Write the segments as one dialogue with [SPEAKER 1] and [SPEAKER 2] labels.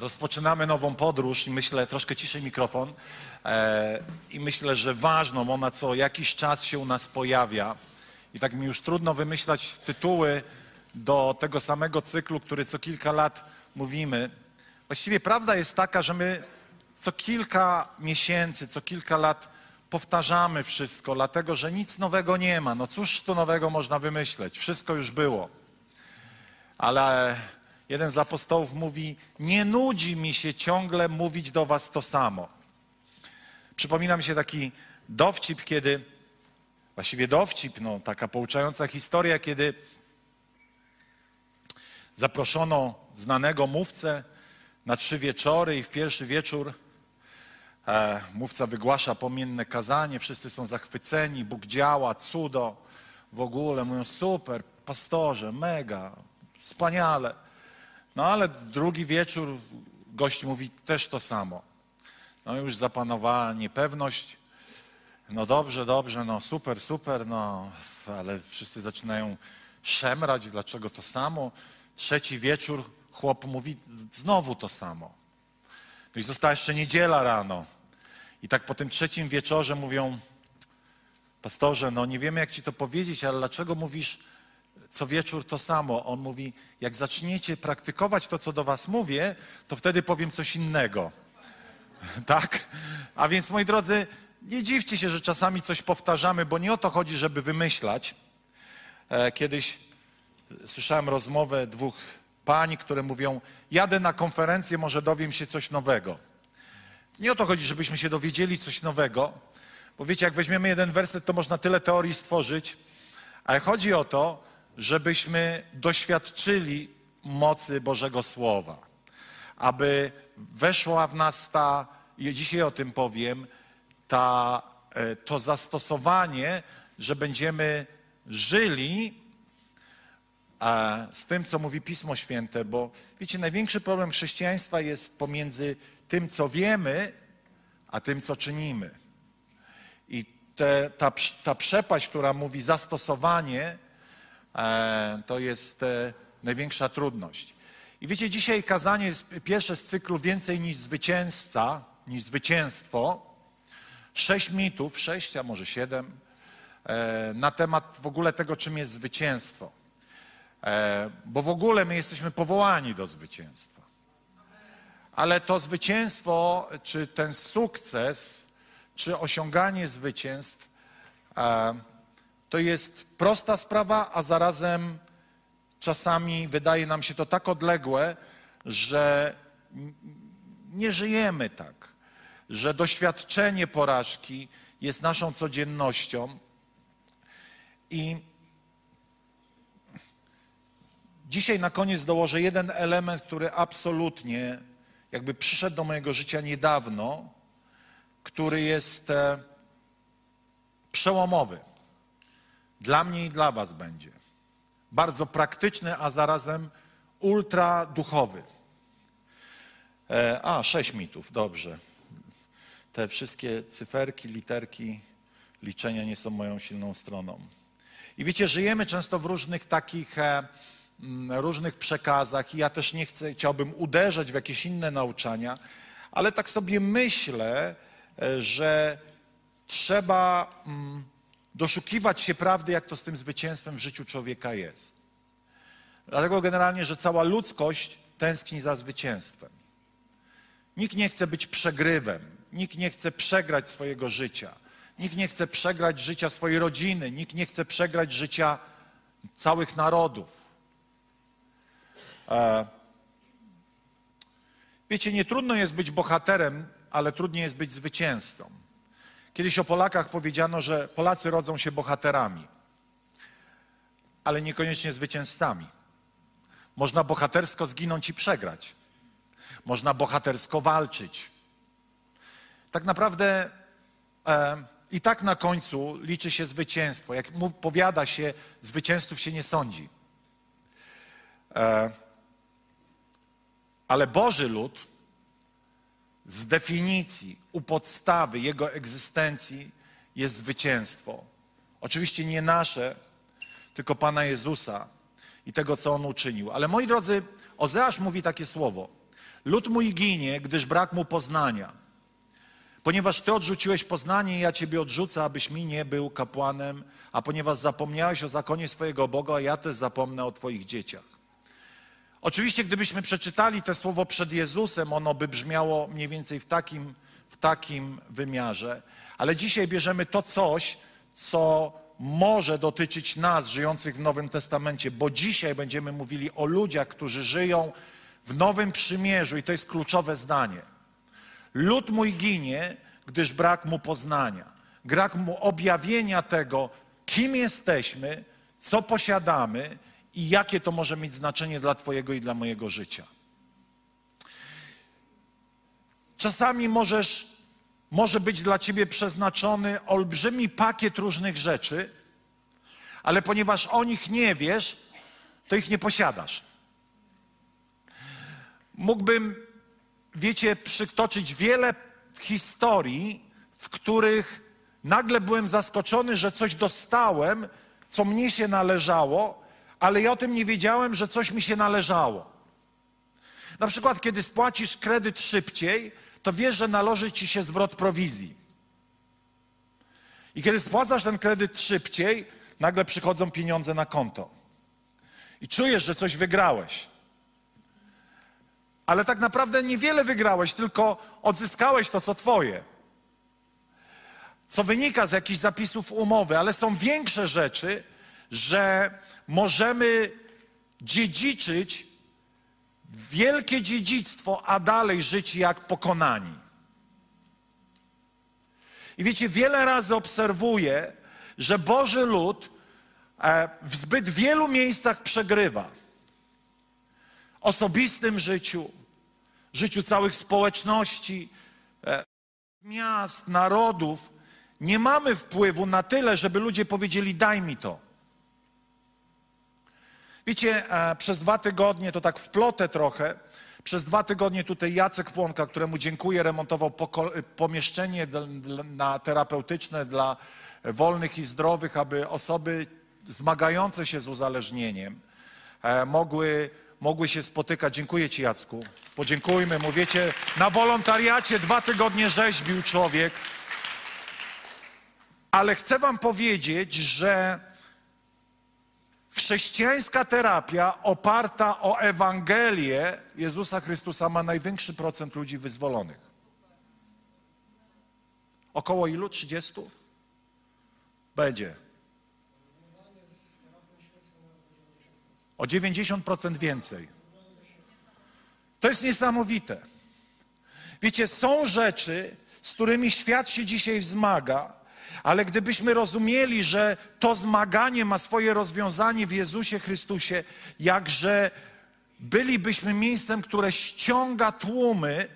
[SPEAKER 1] Rozpoczynamy nową podróż i myślę, troszkę ciszej mikrofon, e, i myślę, że ważną, ona co jakiś czas się u nas pojawia. I tak mi już trudno wymyślać tytuły do tego samego cyklu, który co kilka lat mówimy. Właściwie prawda jest taka, że my co kilka miesięcy, co kilka lat powtarzamy wszystko, dlatego że nic nowego nie ma. No cóż tu nowego można wymyśleć? Wszystko już było. Ale jeden z apostołów mówi: Nie nudzi mi się ciągle mówić do was to samo. Przypomina mi się taki dowcip, kiedy, właściwie dowcip, no, taka pouczająca historia, kiedy zaproszono znanego mówcę na trzy wieczory i w pierwszy wieczór e, mówca wygłasza pomienne kazanie, wszyscy są zachwyceni, Bóg działa, cudo, w ogóle mówią super, pastorze, mega, wspaniale. No ale drugi wieczór gość mówi też to samo. No już zapanowała niepewność. No dobrze, dobrze, no super, super, no ale wszyscy zaczynają szemrać, dlaczego to samo. Trzeci wieczór chłop mówi znowu to samo. No i została jeszcze niedziela rano. I tak po tym trzecim wieczorze mówią, pastorze, no nie wiemy jak ci to powiedzieć, ale dlaczego mówisz co wieczór to samo. On mówi, jak zaczniecie praktykować to, co do was mówię, to wtedy powiem coś innego. tak? A więc, moi drodzy, nie dziwcie się, że czasami coś powtarzamy, bo nie o to chodzi, żeby wymyślać. E, kiedyś słyszałem rozmowę dwóch pań, które mówią, jadę na konferencję, może dowiem się coś nowego. Nie o to chodzi, żebyśmy się dowiedzieli coś nowego, bo wiecie, jak weźmiemy jeden werset, to można tyle teorii stworzyć, ale chodzi o to, żebyśmy doświadczyli mocy Bożego Słowa, aby weszła w nas ta, dzisiaj o tym powiem, ta, e, to zastosowanie, że będziemy żyli e, z tym, co mówi Pismo Święte, bo wiecie, największy problem chrześcijaństwa jest pomiędzy tym, co wiemy, a tym, co czynimy. I te, ta, ta przepaść, która mówi zastosowanie, to jest e, największa trudność. I wiecie, dzisiaj kazanie jest pierwsze z cyklu Więcej niż zwycięzca, niż zwycięstwo. Sześć mitów, sześć, a może siedem, e, na temat w ogóle tego, czym jest zwycięstwo. Bo w ogóle my jesteśmy powołani do zwycięstwa. Ale to zwycięstwo, czy ten sukces, czy osiąganie zwycięstw, to jest prosta sprawa, a zarazem czasami wydaje nam się to tak odległe, że nie żyjemy tak, że doświadczenie porażki jest naszą codziennością. I dzisiaj na koniec dołożę jeden element, który absolutnie jakby przyszedł do mojego życia niedawno, który jest e, przełomowy. Dla mnie i dla Was będzie. Bardzo praktyczny, a zarazem ultra duchowy. E, a, sześć mitów, dobrze. Te wszystkie cyferki, literki, liczenia nie są moją silną stroną. I wiecie, żyjemy często w różnych takich, e, różnych przekazach i ja też nie chcę, chciałbym uderzać w jakieś inne nauczania, ale tak sobie myślę, e, że trzeba mm, doszukiwać się prawdy, jak to z tym zwycięstwem w życiu człowieka jest. Dlatego generalnie, że cała ludzkość tęskni za zwycięstwem. Nikt nie chce być przegrywem, nikt nie chce przegrać swojego życia, nikt nie chce przegrać życia swojej rodziny, nikt nie chce przegrać życia całych narodów. E, wiecie, nie trudno jest być bohaterem, ale trudniej jest być zwycięzcą. Kiedyś o Polakach powiedziano, że Polacy rodzą się bohaterami, ale niekoniecznie zwycięzcami. Można bohatersko zginąć i przegrać. Można bohatersko walczyć. tak naprawdę e, i tak na końcu liczy się zwycięstwo. Jak mu powiada się, zwycięzców się nie sądzi. E, ale Boży lud z definicji, u podstawy jego egzystencji jest zwycięstwo. Oczywiście nie nasze, tylko Pana Jezusa i tego, co On uczynił. Ale moi drodzy, Ozeasz mówi takie słowo. Lud mój ginie, gdyż brak mu poznania. Ponieważ Ty odrzuciłeś poznanie, ja Ciebie odrzucę, abyś mi nie był kapłanem, a ponieważ zapomniałeś o zakonie swojego Boga, ja też zapomnę o Twoich dzieciach. Oczywiście, gdybyśmy przeczytali to słowo przed Jezusem, ono by brzmiało mniej więcej w takim, w takim wymiarze, ale dzisiaj bierzemy to coś, co może dotyczyć nas, żyjących w Nowym Testamencie, bo dzisiaj będziemy mówili o ludziach, którzy żyją w Nowym Przymierzu i to jest kluczowe zdanie. Lud mój ginie, gdyż brak mu poznania, brak mu objawienia tego, kim jesteśmy, co posiadamy i jakie to może mieć znaczenie dla Twojego i dla mojego życia. Czasami możesz, może być dla Ciebie przeznaczony olbrzymi pakiet różnych rzeczy, ale ponieważ o nich nie wiesz, to ich nie posiadasz. Mógłbym, wiecie, przytoczyć wiele historii, w których nagle byłem zaskoczony, że coś dostałem, co mnie się należało, ale ja o tym nie wiedziałem, że coś mi się należało. Na przykład, kiedy spłacisz kredyt szybciej, to wiesz, że należy ci się zwrot prowizji. I kiedy spłacasz ten kredyt szybciej, nagle przychodzą pieniądze na konto. I czujesz, że coś wygrałeś. Ale tak naprawdę niewiele wygrałeś, tylko odzyskałeś to, co twoje. Co wynika z jakichś zapisów umowy, ale są większe rzeczy, że możemy dziedziczyć wielkie dziedzictwo, a dalej żyć jak pokonani. I wiecie, wiele razy obserwuję, że Boży lud e, w zbyt wielu miejscach przegrywa. Osobistym życiu, życiu całych społeczności, e, miast, narodów. Nie mamy wpływu na tyle, żeby ludzie powiedzieli: Daj mi to. Wiecie, e, przez dwa tygodnie, to tak wplotę trochę, przez dwa tygodnie tutaj Jacek Płonka, któremu dziękuję, remontował pomieszczenie na terapeutyczne dla wolnych i zdrowych, aby osoby zmagające się z uzależnieniem e, mogły, mogły się spotykać. Dziękuję Ci, Jacku. Podziękujmy mu. Wiecie, na wolontariacie dwa tygodnie rzeźbił człowiek. Ale chcę Wam powiedzieć, że Chrześcijańska terapia oparta o Ewangelię Jezusa Chrystusa ma największy procent ludzi wyzwolonych. Około ilu? 30? Będzie. O 90% więcej. To jest niesamowite. Wiecie, są rzeczy, z którymi świat się dzisiaj wzmaga, ale gdybyśmy rozumieli, że to zmaganie ma swoje rozwiązanie w Jezusie Chrystusie, jakże bylibyśmy miejscem, które ściąga tłumy,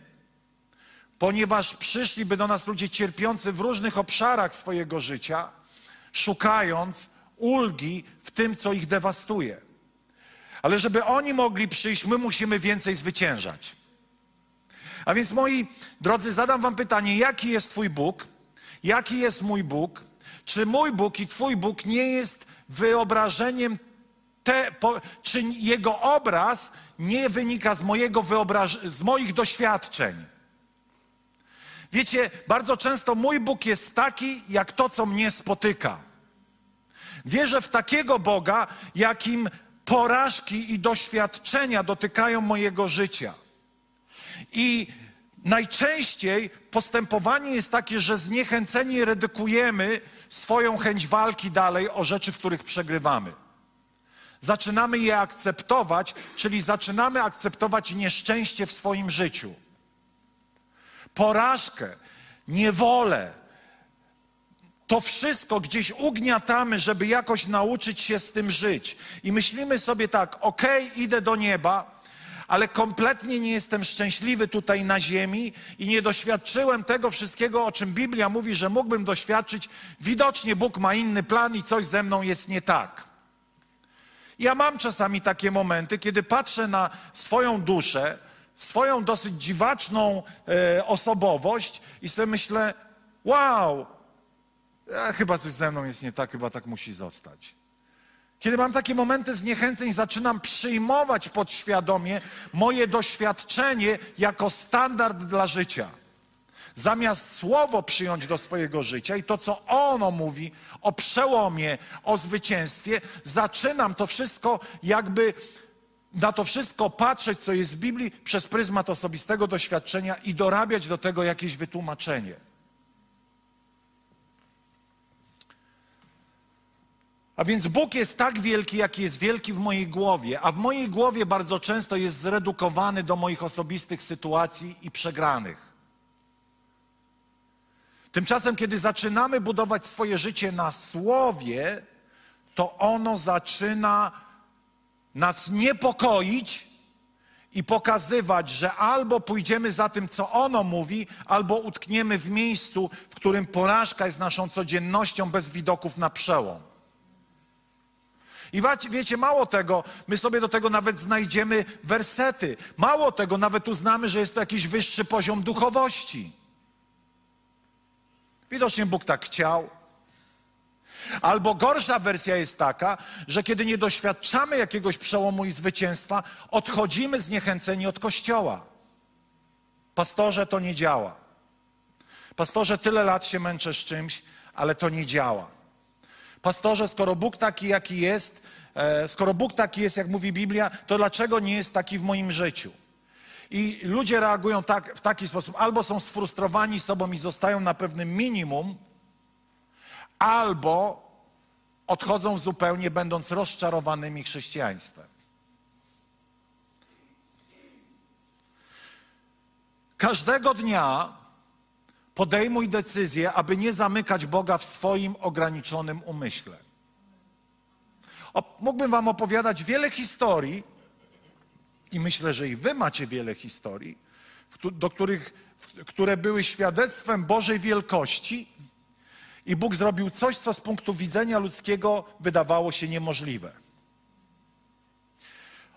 [SPEAKER 1] ponieważ przyszliby do nas ludzie cierpiący w różnych obszarach swojego życia, szukając ulgi w tym, co ich dewastuje. Ale żeby oni mogli przyjść, my musimy więcej zwyciężać. A więc moi drodzy, zadam wam pytanie, jaki jest Twój Bóg? Jaki jest mój Bóg? Czy mój Bóg i Twój Bóg nie jest wyobrażeniem, te, czy Jego obraz nie wynika z, mojego wyobraż- z moich doświadczeń? Wiecie, bardzo często mój Bóg jest taki, jak to, co mnie spotyka. Wierzę w takiego Boga, jakim porażki i doświadczenia dotykają mojego życia. I najczęściej postępowanie jest takie, że zniechęceni redykujemy swoją chęć walki dalej o rzeczy, w których przegrywamy. Zaczynamy je akceptować, czyli zaczynamy akceptować nieszczęście w swoim życiu. Porażkę, niewolę, to wszystko gdzieś ugniatamy, żeby jakoś nauczyć się z tym żyć. I myślimy sobie tak, okej, idę do nieba, ale kompletnie nie jestem szczęśliwy tutaj na ziemi i nie doświadczyłem tego wszystkiego, o czym Biblia mówi, że mógłbym doświadczyć. Widocznie Bóg ma inny plan i coś ze mną jest nie tak. Ja mam czasami takie momenty, kiedy patrzę na swoją duszę, swoją dosyć dziwaczną e, osobowość i sobie myślę, wow, e, chyba coś ze mną jest nie tak, chyba tak musi zostać. Kiedy mam takie momenty zniechęceń, zaczynam przyjmować podświadomie moje doświadczenie jako standard dla życia. Zamiast słowo przyjąć do swojego życia i to, co ono mówi o przełomie, o zwycięstwie, zaczynam to wszystko jakby na to wszystko patrzeć, co jest w Biblii, przez pryzmat osobistego doświadczenia i dorabiać do tego jakieś wytłumaczenie. A więc Bóg jest tak wielki, jaki jest wielki w mojej głowie, a w mojej głowie bardzo często jest zredukowany do moich osobistych sytuacji i przegranych. Tymczasem, kiedy zaczynamy budować swoje życie na słowie, to ono zaczyna nas niepokoić i pokazywać, że albo pójdziemy za tym, co ono mówi, albo utkniemy w miejscu, w którym porażka jest naszą codziennością bez widoków na przełom. I wiecie, mało tego, my sobie do tego nawet znajdziemy wersety. Mało tego, nawet uznamy, że jest to jakiś wyższy poziom duchowości. Widocznie Bóg tak chciał. Albo gorsza wersja jest taka, że kiedy nie doświadczamy jakiegoś przełomu i zwycięstwa, odchodzimy zniechęceni od kościoła. Pastorze, to nie działa. Pastorze, tyle lat się męczę z czymś, ale to nie działa. Pastorze, skoro Bóg taki, jaki jest, e, skoro Bóg taki jest, jak mówi Biblia, to dlaczego nie jest taki w moim życiu? I ludzie reagują tak, w taki sposób: albo są sfrustrowani sobą i zostają na pewnym minimum, albo odchodzą zupełnie, będąc rozczarowanymi chrześcijaństwem. Każdego dnia podejmuj decyzję, aby nie zamykać Boga w swoim ograniczonym umyśle. O, mógłbym Wam opowiadać wiele historii, i myślę, że i Wy macie wiele historii, do których, które były świadectwem Bożej wielkości, i Bóg zrobił coś, co z punktu widzenia ludzkiego wydawało się niemożliwe.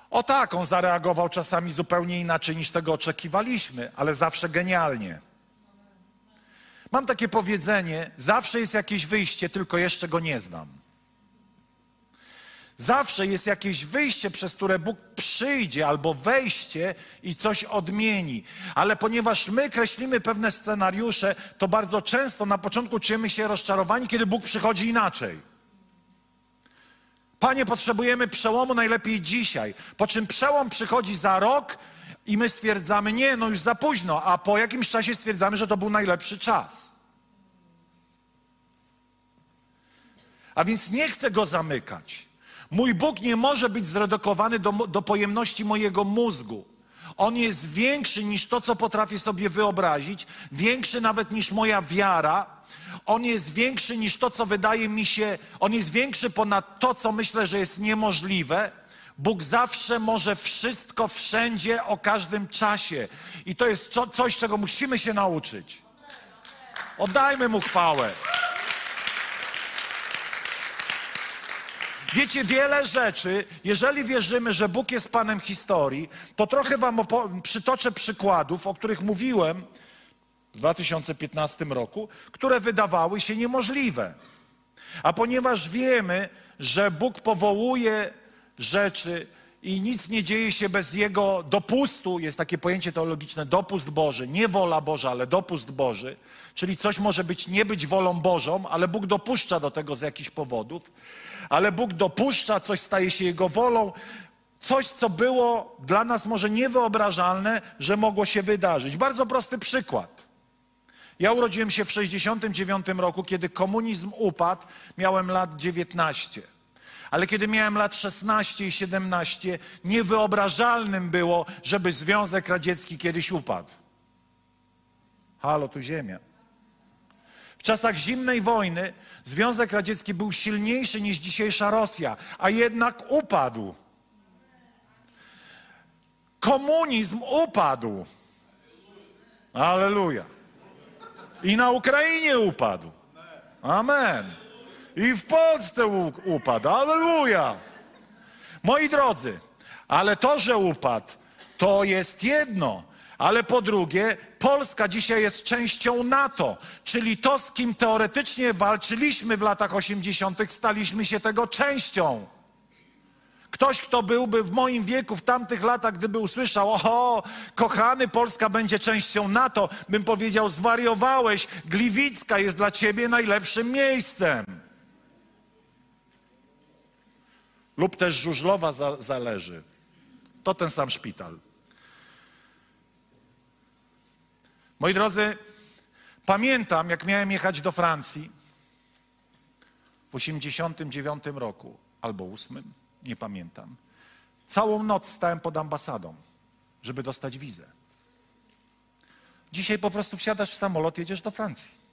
[SPEAKER 1] O tak, on zareagował czasami zupełnie inaczej niż tego oczekiwaliśmy, ale zawsze genialnie. Mam takie powiedzenie: zawsze jest jakieś wyjście, tylko jeszcze go nie znam. Zawsze jest jakieś wyjście, przez które Bóg przyjdzie, albo wejście i coś odmieni. Ale ponieważ my kreślimy pewne scenariusze, to bardzo często na początku czujemy się rozczarowani, kiedy Bóg przychodzi inaczej. Panie, potrzebujemy przełomu najlepiej dzisiaj. Po czym przełom przychodzi za rok i my stwierdzamy, nie, no już za późno, a po jakimś czasie stwierdzamy, że to był najlepszy czas. A więc nie chcę go zamykać. Mój Bóg nie może być zredukowany do, do pojemności mojego mózgu. On jest większy niż to, co potrafię sobie wyobrazić, większy nawet niż moja wiara. On jest większy niż to, co wydaje mi się, on jest większy ponad to, co myślę, że jest niemożliwe. Bóg zawsze może wszystko, wszędzie, o każdym czasie. I to jest coś, czego musimy się nauczyć. Oddajmy mu chwałę. Wiecie, wiele rzeczy, jeżeli wierzymy, że Bóg jest Panem historii, to trochę Wam przytoczę przykładów, o których mówiłem w 2015 roku, które wydawały się niemożliwe. A ponieważ wiemy, że Bóg powołuje rzeczy i nic nie dzieje się bez Jego dopustu, jest takie pojęcie teologiczne, dopust Boży, nie wola Boża, ale dopust Boży, czyli coś może być nie być wolą Bożą, ale Bóg dopuszcza do tego z jakichś powodów, ale Bóg dopuszcza, coś staje się Jego wolą, coś, co było dla nas może niewyobrażalne, że mogło się wydarzyć. Bardzo prosty przykład. Ja urodziłem się w 1969 roku, kiedy komunizm upadł, miałem lat 19. Ale kiedy miałem lat 16 i 17, niewyobrażalnym było, żeby Związek Radziecki kiedyś upadł. Halo, tu ziemia. W czasach zimnej wojny Związek Radziecki był silniejszy niż dzisiejsza Rosja, a jednak upadł. Komunizm upadł. Aleluja. I na Ukrainie upadł. Amen. I w Polsce upadł. Aleluja. Moi drodzy, ale to, że upadł, to jest jedno. Ale po drugie, Polska dzisiaj jest częścią NATO, czyli to, z kim teoretycznie walczyliśmy w latach 80., staliśmy się tego częścią. Ktoś, kto byłby w moim wieku, w tamtych latach, gdyby usłyszał, oho, kochany, Polska będzie częścią NATO, bym powiedział, zwariowałeś, Gliwicka jest dla ciebie najlepszym miejscem. Lub też Żużlowa za, zależy. To ten sam szpital. Moi drodzy, pamiętam, jak miałem jechać do Francji w 89 roku, albo 8, nie pamiętam. Całą noc stałem pod ambasadą, żeby dostać wizę. Dzisiaj po prostu wsiadasz w samolot, jedziesz do Francji.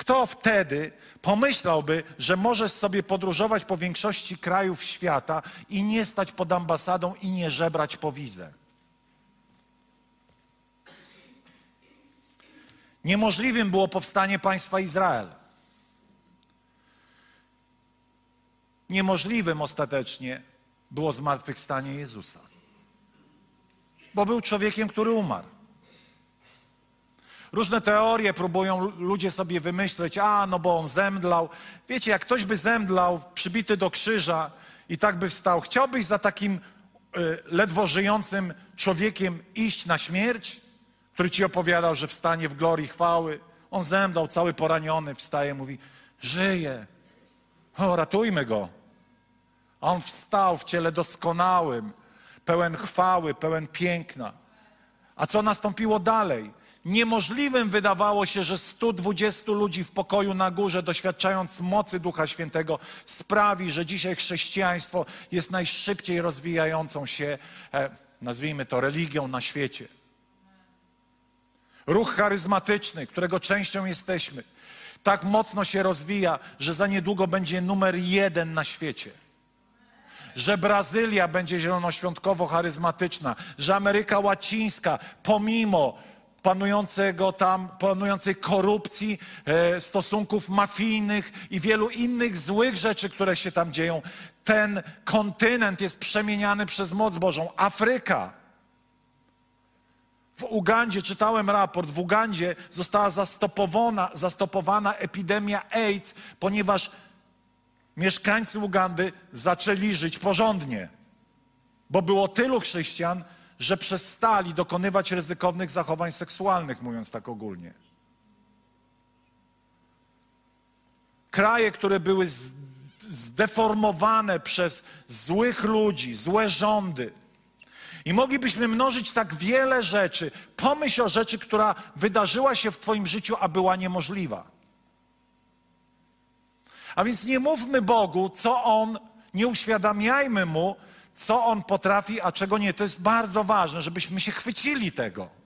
[SPEAKER 1] Kto wtedy pomyślałby, że możesz sobie podróżować po większości krajów świata i nie stać pod ambasadą i nie żebrać po wizę? Niemożliwym było powstanie państwa Izrael. Niemożliwym ostatecznie było zmartwychwstanie Jezusa. Bo był człowiekiem, który umarł. Różne teorie próbują ludzie sobie wymyśleć, a no bo on zemdlał. Wiecie, jak ktoś by zemdlał, przybity do krzyża i tak by wstał, chciałbyś za takim y, ledwo żyjącym człowiekiem iść na śmierć, który ci opowiadał, że wstanie w glorii chwały. On zemdlał, cały poraniony, wstaje, mówi, żyje. O, ratujmy go. A on wstał w ciele doskonałym, pełen chwały, pełen piękna. A co nastąpiło dalej? Niemożliwym wydawało się, że 120 ludzi w pokoju na górze, doświadczając mocy Ducha Świętego, sprawi, że dzisiaj chrześcijaństwo jest najszybciej rozwijającą się, e, nazwijmy to, religią na świecie. Ruch charyzmatyczny, którego częścią jesteśmy, tak mocno się rozwija, że za niedługo będzie numer jeden na świecie że Brazylia będzie zielonoświątkowo-charyzmatyczna, że Ameryka Łacińska, pomimo panującego tam, panującej korupcji, e, stosunków mafijnych i wielu innych złych rzeczy, które się tam dzieją, ten kontynent jest przemieniany przez moc Bożą. Afryka. W Ugandzie, czytałem raport, w Ugandzie została zastopowana, zastopowana epidemia AIDS, ponieważ mieszkańcy Ugandy zaczęli żyć porządnie, bo było tylu chrześcijan, że przestali dokonywać ryzykownych zachowań seksualnych, mówiąc tak ogólnie. Kraje, które były zdeformowane przez złych ludzi, złe rządy. I moglibyśmy mnożyć tak wiele rzeczy. Pomyśl o rzeczy, która wydarzyła się w Twoim życiu, a była niemożliwa. A więc nie mówmy Bogu, co On, nie uświadamiajmy Mu, co On potrafi, a czego nie. To jest bardzo ważne, żebyśmy się chwycili tego.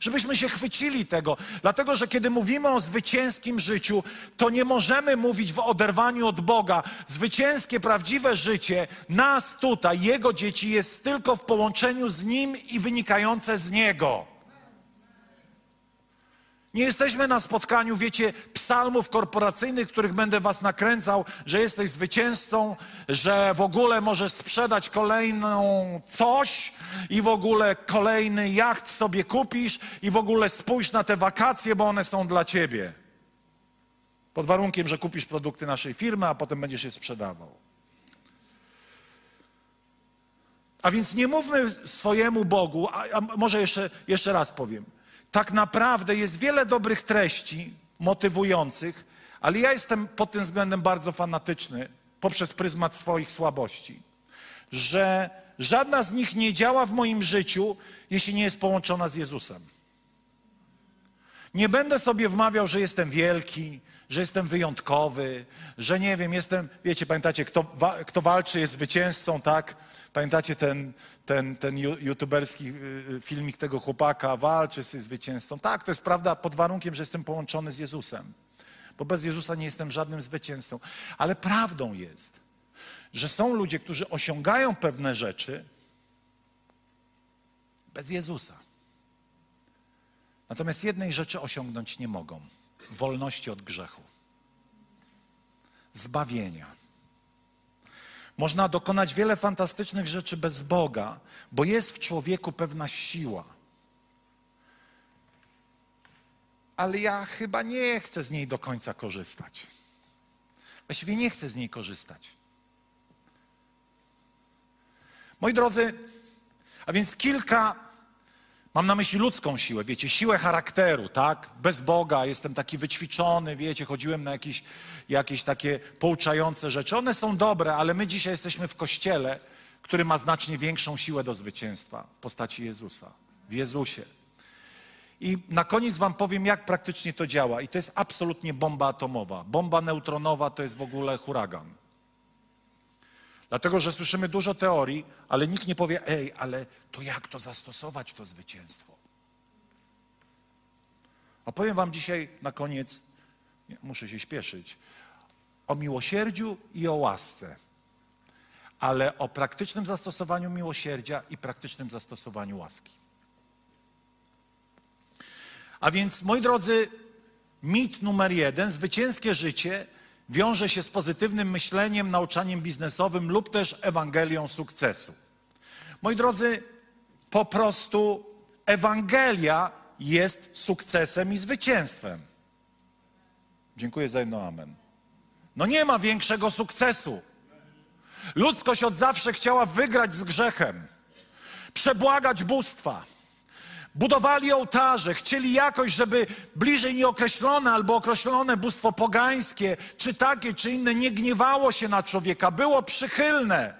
[SPEAKER 1] Żebyśmy się chwycili tego, dlatego że kiedy mówimy o zwycięskim życiu, to nie możemy mówić w oderwaniu od Boga. Zwycięskie, prawdziwe życie nas tutaj, Jego dzieci, jest tylko w połączeniu z Nim i wynikające z Niego. Nie jesteśmy na spotkaniu, wiecie, psalmów korporacyjnych, których będę was nakręcał, że jesteś zwycięzcą, że w ogóle możesz sprzedać kolejną coś i w ogóle kolejny jacht sobie kupisz i w ogóle spójrz na te wakacje, bo one są dla ciebie. Pod warunkiem, że kupisz produkty naszej firmy, a potem będziesz je sprzedawał. A więc nie mówmy swojemu Bogu, a, a może jeszcze, jeszcze raz powiem. Tak naprawdę jest wiele dobrych treści motywujących, ale ja jestem pod tym względem bardzo fanatyczny poprzez pryzmat swoich słabości, że żadna z nich nie działa w moim życiu, jeśli nie jest połączona z Jezusem. Nie będę sobie wmawiał, że jestem wielki, że jestem wyjątkowy, że nie wiem, jestem, wiecie, pamiętacie, kto, wa, kto walczy jest zwycięzcą, tak? Pamiętacie ten, ten, ten youtuberski y, y, filmik tego chłopaka, walczy jest zwycięzcą. Tak, to jest prawda pod warunkiem, że jestem połączony z Jezusem. Bo bez Jezusa nie jestem żadnym zwycięzcą. Ale prawdą jest, że są ludzie, którzy osiągają pewne rzeczy bez Jezusa. Natomiast jednej rzeczy osiągnąć nie mogą: wolności od grzechu, zbawienia. Można dokonać wiele fantastycznych rzeczy bez Boga, bo jest w człowieku pewna siła. Ale ja chyba nie chcę z niej do końca korzystać. Właściwie nie chcę z niej korzystać. Moi drodzy, a więc kilka, mam na myśli ludzką siłę, wiecie, siłę charakteru, tak? Bez Boga jestem taki wyćwiczony, wiecie, chodziłem na jakieś, jakieś takie pouczające rzeczy. One są dobre, ale my dzisiaj jesteśmy w kościele, który ma znacznie większą siłę do zwycięstwa w postaci Jezusa, w Jezusie. I na koniec Wam powiem, jak praktycznie to działa. I to jest absolutnie bomba atomowa. Bomba neutronowa to jest w ogóle huragan. Dlatego, że słyszymy dużo teorii, ale nikt nie powie, ej, ale to jak to zastosować, to zwycięstwo? A powiem Wam dzisiaj na koniec, nie, muszę się śpieszyć, o miłosierdziu i o łasce, ale o praktycznym zastosowaniu miłosierdzia i praktycznym zastosowaniu łaski. A więc, moi drodzy, mit numer jeden, zwycięskie życie wiąże się z pozytywnym myśleniem, nauczaniem biznesowym lub też Ewangelią sukcesu. Moi drodzy, po prostu Ewangelia jest sukcesem i zwycięstwem. Dziękuję za jedno amen. No nie ma większego sukcesu. Ludzkość od zawsze chciała wygrać z grzechem, przebłagać bóstwa. Budowali ołtarze, chcieli jakoś, żeby bliżej nieokreślone albo określone bóstwo pogańskie, czy takie, czy inne, nie gniewało się na człowieka, było przychylne.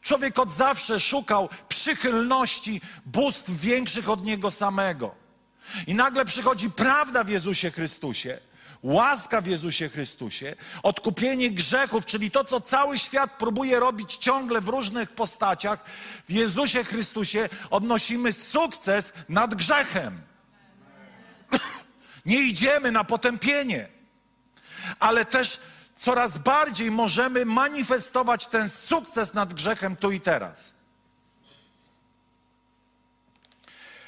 [SPEAKER 1] Człowiek od zawsze szukał przychylności bóstw większych od niego samego. I nagle przychodzi prawda w Jezusie Chrystusie, łaska w Jezusie Chrystusie, odkupienie grzechów, czyli to, co cały świat próbuje robić ciągle w różnych postaciach, w Jezusie Chrystusie odnosimy sukces nad grzechem. Nie idziemy na potępienie, ale też coraz bardziej możemy manifestować ten sukces nad grzechem tu i teraz.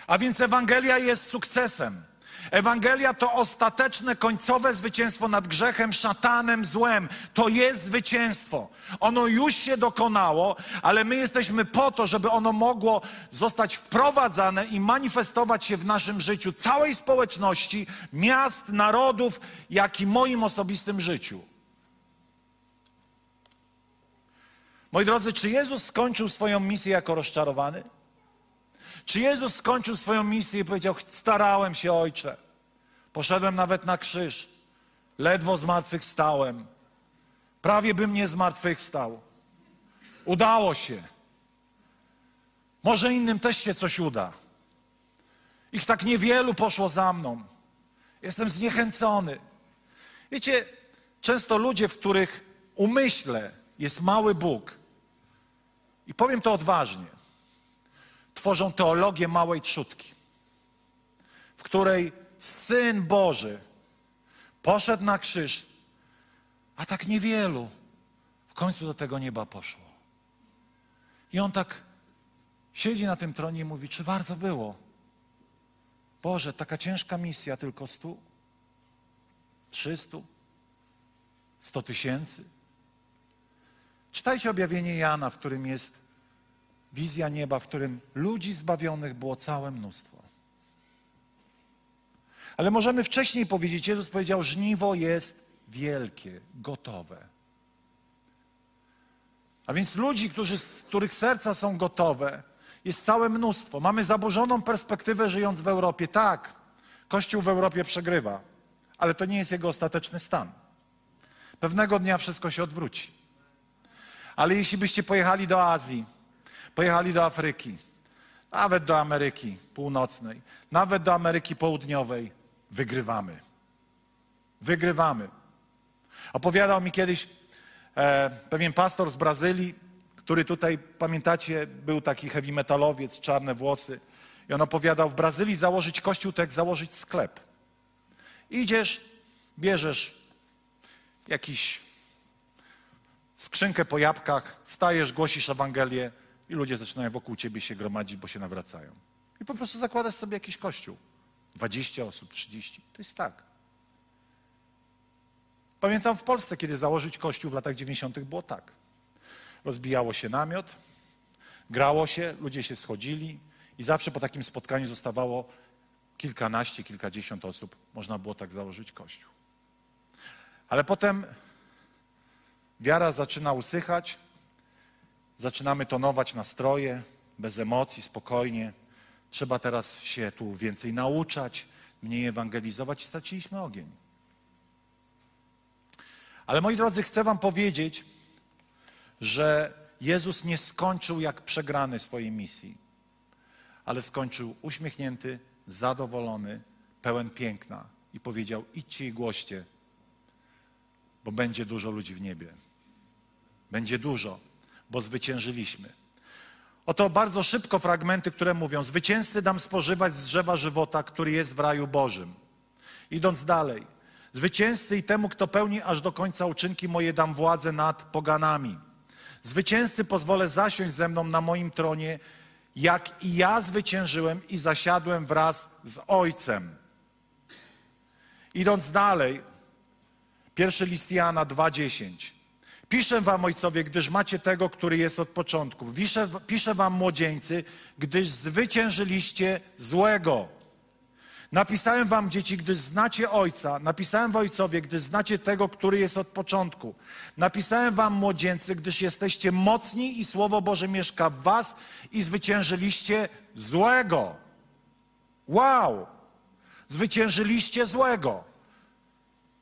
[SPEAKER 1] A więc Ewangelia jest sukcesem. Ewangelia to ostateczne, końcowe zwycięstwo nad grzechem, szatanem, złem. To jest zwycięstwo. Ono już się dokonało, ale my jesteśmy po to, żeby ono mogło zostać wprowadzane i manifestować się w naszym życiu, całej społeczności, miast, narodów, jak i moim osobistym życiu. Moi drodzy, czy Jezus skończył swoją misję jako rozczarowany? Czy Jezus skończył swoją misję i powiedział: Starałem się, ojcze. Poszedłem nawet na krzyż. Ledwo zmartwychwstałem. Prawie bym nie zmartwychwstał. Udało się. Może innym też się coś uda. Ich tak niewielu poszło za mną. Jestem zniechęcony. Wiecie, często ludzie, w których umyśle jest mały Bóg, i powiem to odważnie, tworzą teologię małej trzutki, w której Syn Boży poszedł na krzyż, a tak niewielu w końcu do tego nieba poszło. I on tak siedzi na tym tronie i mówi, czy warto było? Boże, taka ciężka misja, tylko stu? Trzystu? Sto tysięcy? Czytajcie objawienie Jana, w którym jest wizja nieba, w którym ludzi zbawionych było całe mnóstwo. Ale możemy wcześniej powiedzieć, Jezus powiedział, żniwo jest wielkie, gotowe. A więc ludzi, którzy, których serca są gotowe, jest całe mnóstwo. Mamy zaburzoną perspektywę żyjąc w Europie. Tak, Kościół w Europie przegrywa, ale to nie jest jego ostateczny stan. Pewnego dnia wszystko się odwróci. Ale jeśli byście pojechali do Azji, pojechali do Afryki, nawet do Ameryki Północnej, nawet do Ameryki Południowej, wygrywamy. Wygrywamy. Opowiadał mi kiedyś e, pewien pastor z Brazylii, który tutaj, pamiętacie, był taki heavy metalowiec, czarne włosy. I on opowiadał, w Brazylii założyć kościół to jak założyć sklep. Idziesz, bierzesz jakiś skrzynkę po jabłkach, stajesz, głosisz Ewangelię i ludzie zaczynają wokół ciebie się gromadzić, bo się nawracają. I po prostu zakładasz sobie jakiś kościół. 20 osób, 30. To jest tak. Pamiętam w Polsce, kiedy założyć kościół w latach 90. było tak. Rozbijało się namiot, grało się, ludzie się schodzili i zawsze po takim spotkaniu zostawało kilkanaście, kilkadziesiąt osób. Można było tak założyć kościół. Ale potem wiara zaczyna usychać, zaczynamy tonować nastroje, bez emocji, spokojnie. Trzeba teraz się tu więcej nauczać, mniej ewangelizować i straciliśmy ogień. Ale moi drodzy, chcę Wam powiedzieć, że Jezus nie skończył jak przegrany swojej misji, ale skończył uśmiechnięty, zadowolony, pełen piękna i powiedział: idźcie i głoście, bo będzie dużo ludzi w niebie. Będzie dużo, bo zwyciężyliśmy. Oto bardzo szybko fragmenty, które mówią: Zwycięzcy dam spożywać z drzewa żywota, który jest w raju Bożym. Idąc dalej, zwycięzcy i temu, kto pełni aż do końca uczynki moje, dam władzę nad poganami. Zwycięzcy pozwolę zasiąść ze mną na moim tronie, jak i ja zwyciężyłem i zasiadłem wraz z Ojcem. Idąc dalej, pierwszy list Jana 2,10. Piszę wam, ojcowie, gdyż macie tego, który jest od początku. Piszę, piszę wam, młodzieńcy, gdyż zwyciężyliście złego. Napisałem wam, dzieci, gdyż znacie Ojca. Napisałem Ojcowie, gdyż znacie tego, który jest od początku. Napisałem wam, młodzieńcy, gdyż jesteście mocni i Słowo Boże mieszka w was i zwyciężyliście złego. Wow! Zwyciężyliście złego.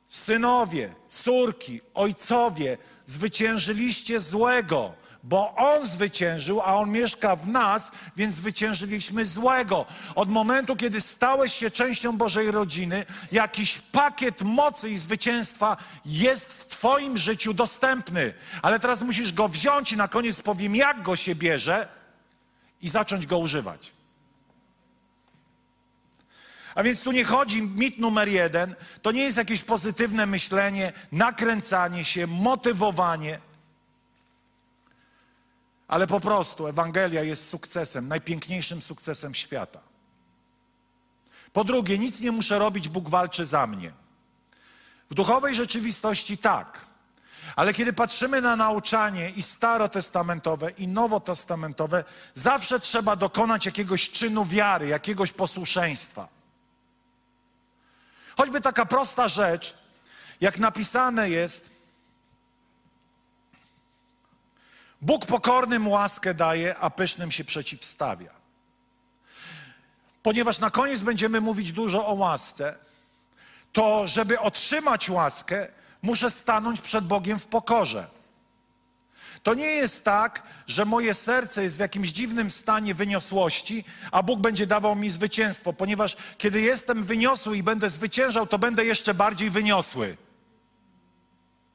[SPEAKER 1] Synowie, córki, ojcowie, zwyciężyliście złego, bo On zwyciężył, a On mieszka w nas, więc zwyciężyliśmy złego. Od momentu, kiedy stałeś się częścią Bożej rodziny, jakiś pakiet mocy i zwycięstwa jest w Twoim życiu dostępny. Ale teraz musisz go wziąć i na koniec powiem, jak go się bierze i zacząć go używać. A więc tu nie chodzi, mit numer jeden, to nie jest jakieś pozytywne myślenie, nakręcanie się, motywowanie, ale po prostu Ewangelia jest sukcesem, najpiękniejszym sukcesem świata. Po drugie, nic nie muszę robić, Bóg walczy za mnie. W duchowej rzeczywistości tak. Ale kiedy patrzymy na nauczanie i starotestamentowe, i nowotestamentowe, zawsze trzeba dokonać jakiegoś czynu wiary, jakiegoś posłuszeństwa. Choćby taka prosta rzecz, jak napisane jest, Bóg pokornym łaskę daje, a pysznym się przeciwstawia. Ponieważ na koniec będziemy mówić dużo o łasce, to żeby otrzymać łaskę, muszę stanąć przed Bogiem w pokorze. To nie jest tak, że moje serce jest w jakimś dziwnym stanie wyniosłości, a Bóg będzie dawał mi zwycięstwo, ponieważ kiedy jestem wyniosły i będę zwyciężał, to będę jeszcze bardziej wyniosły.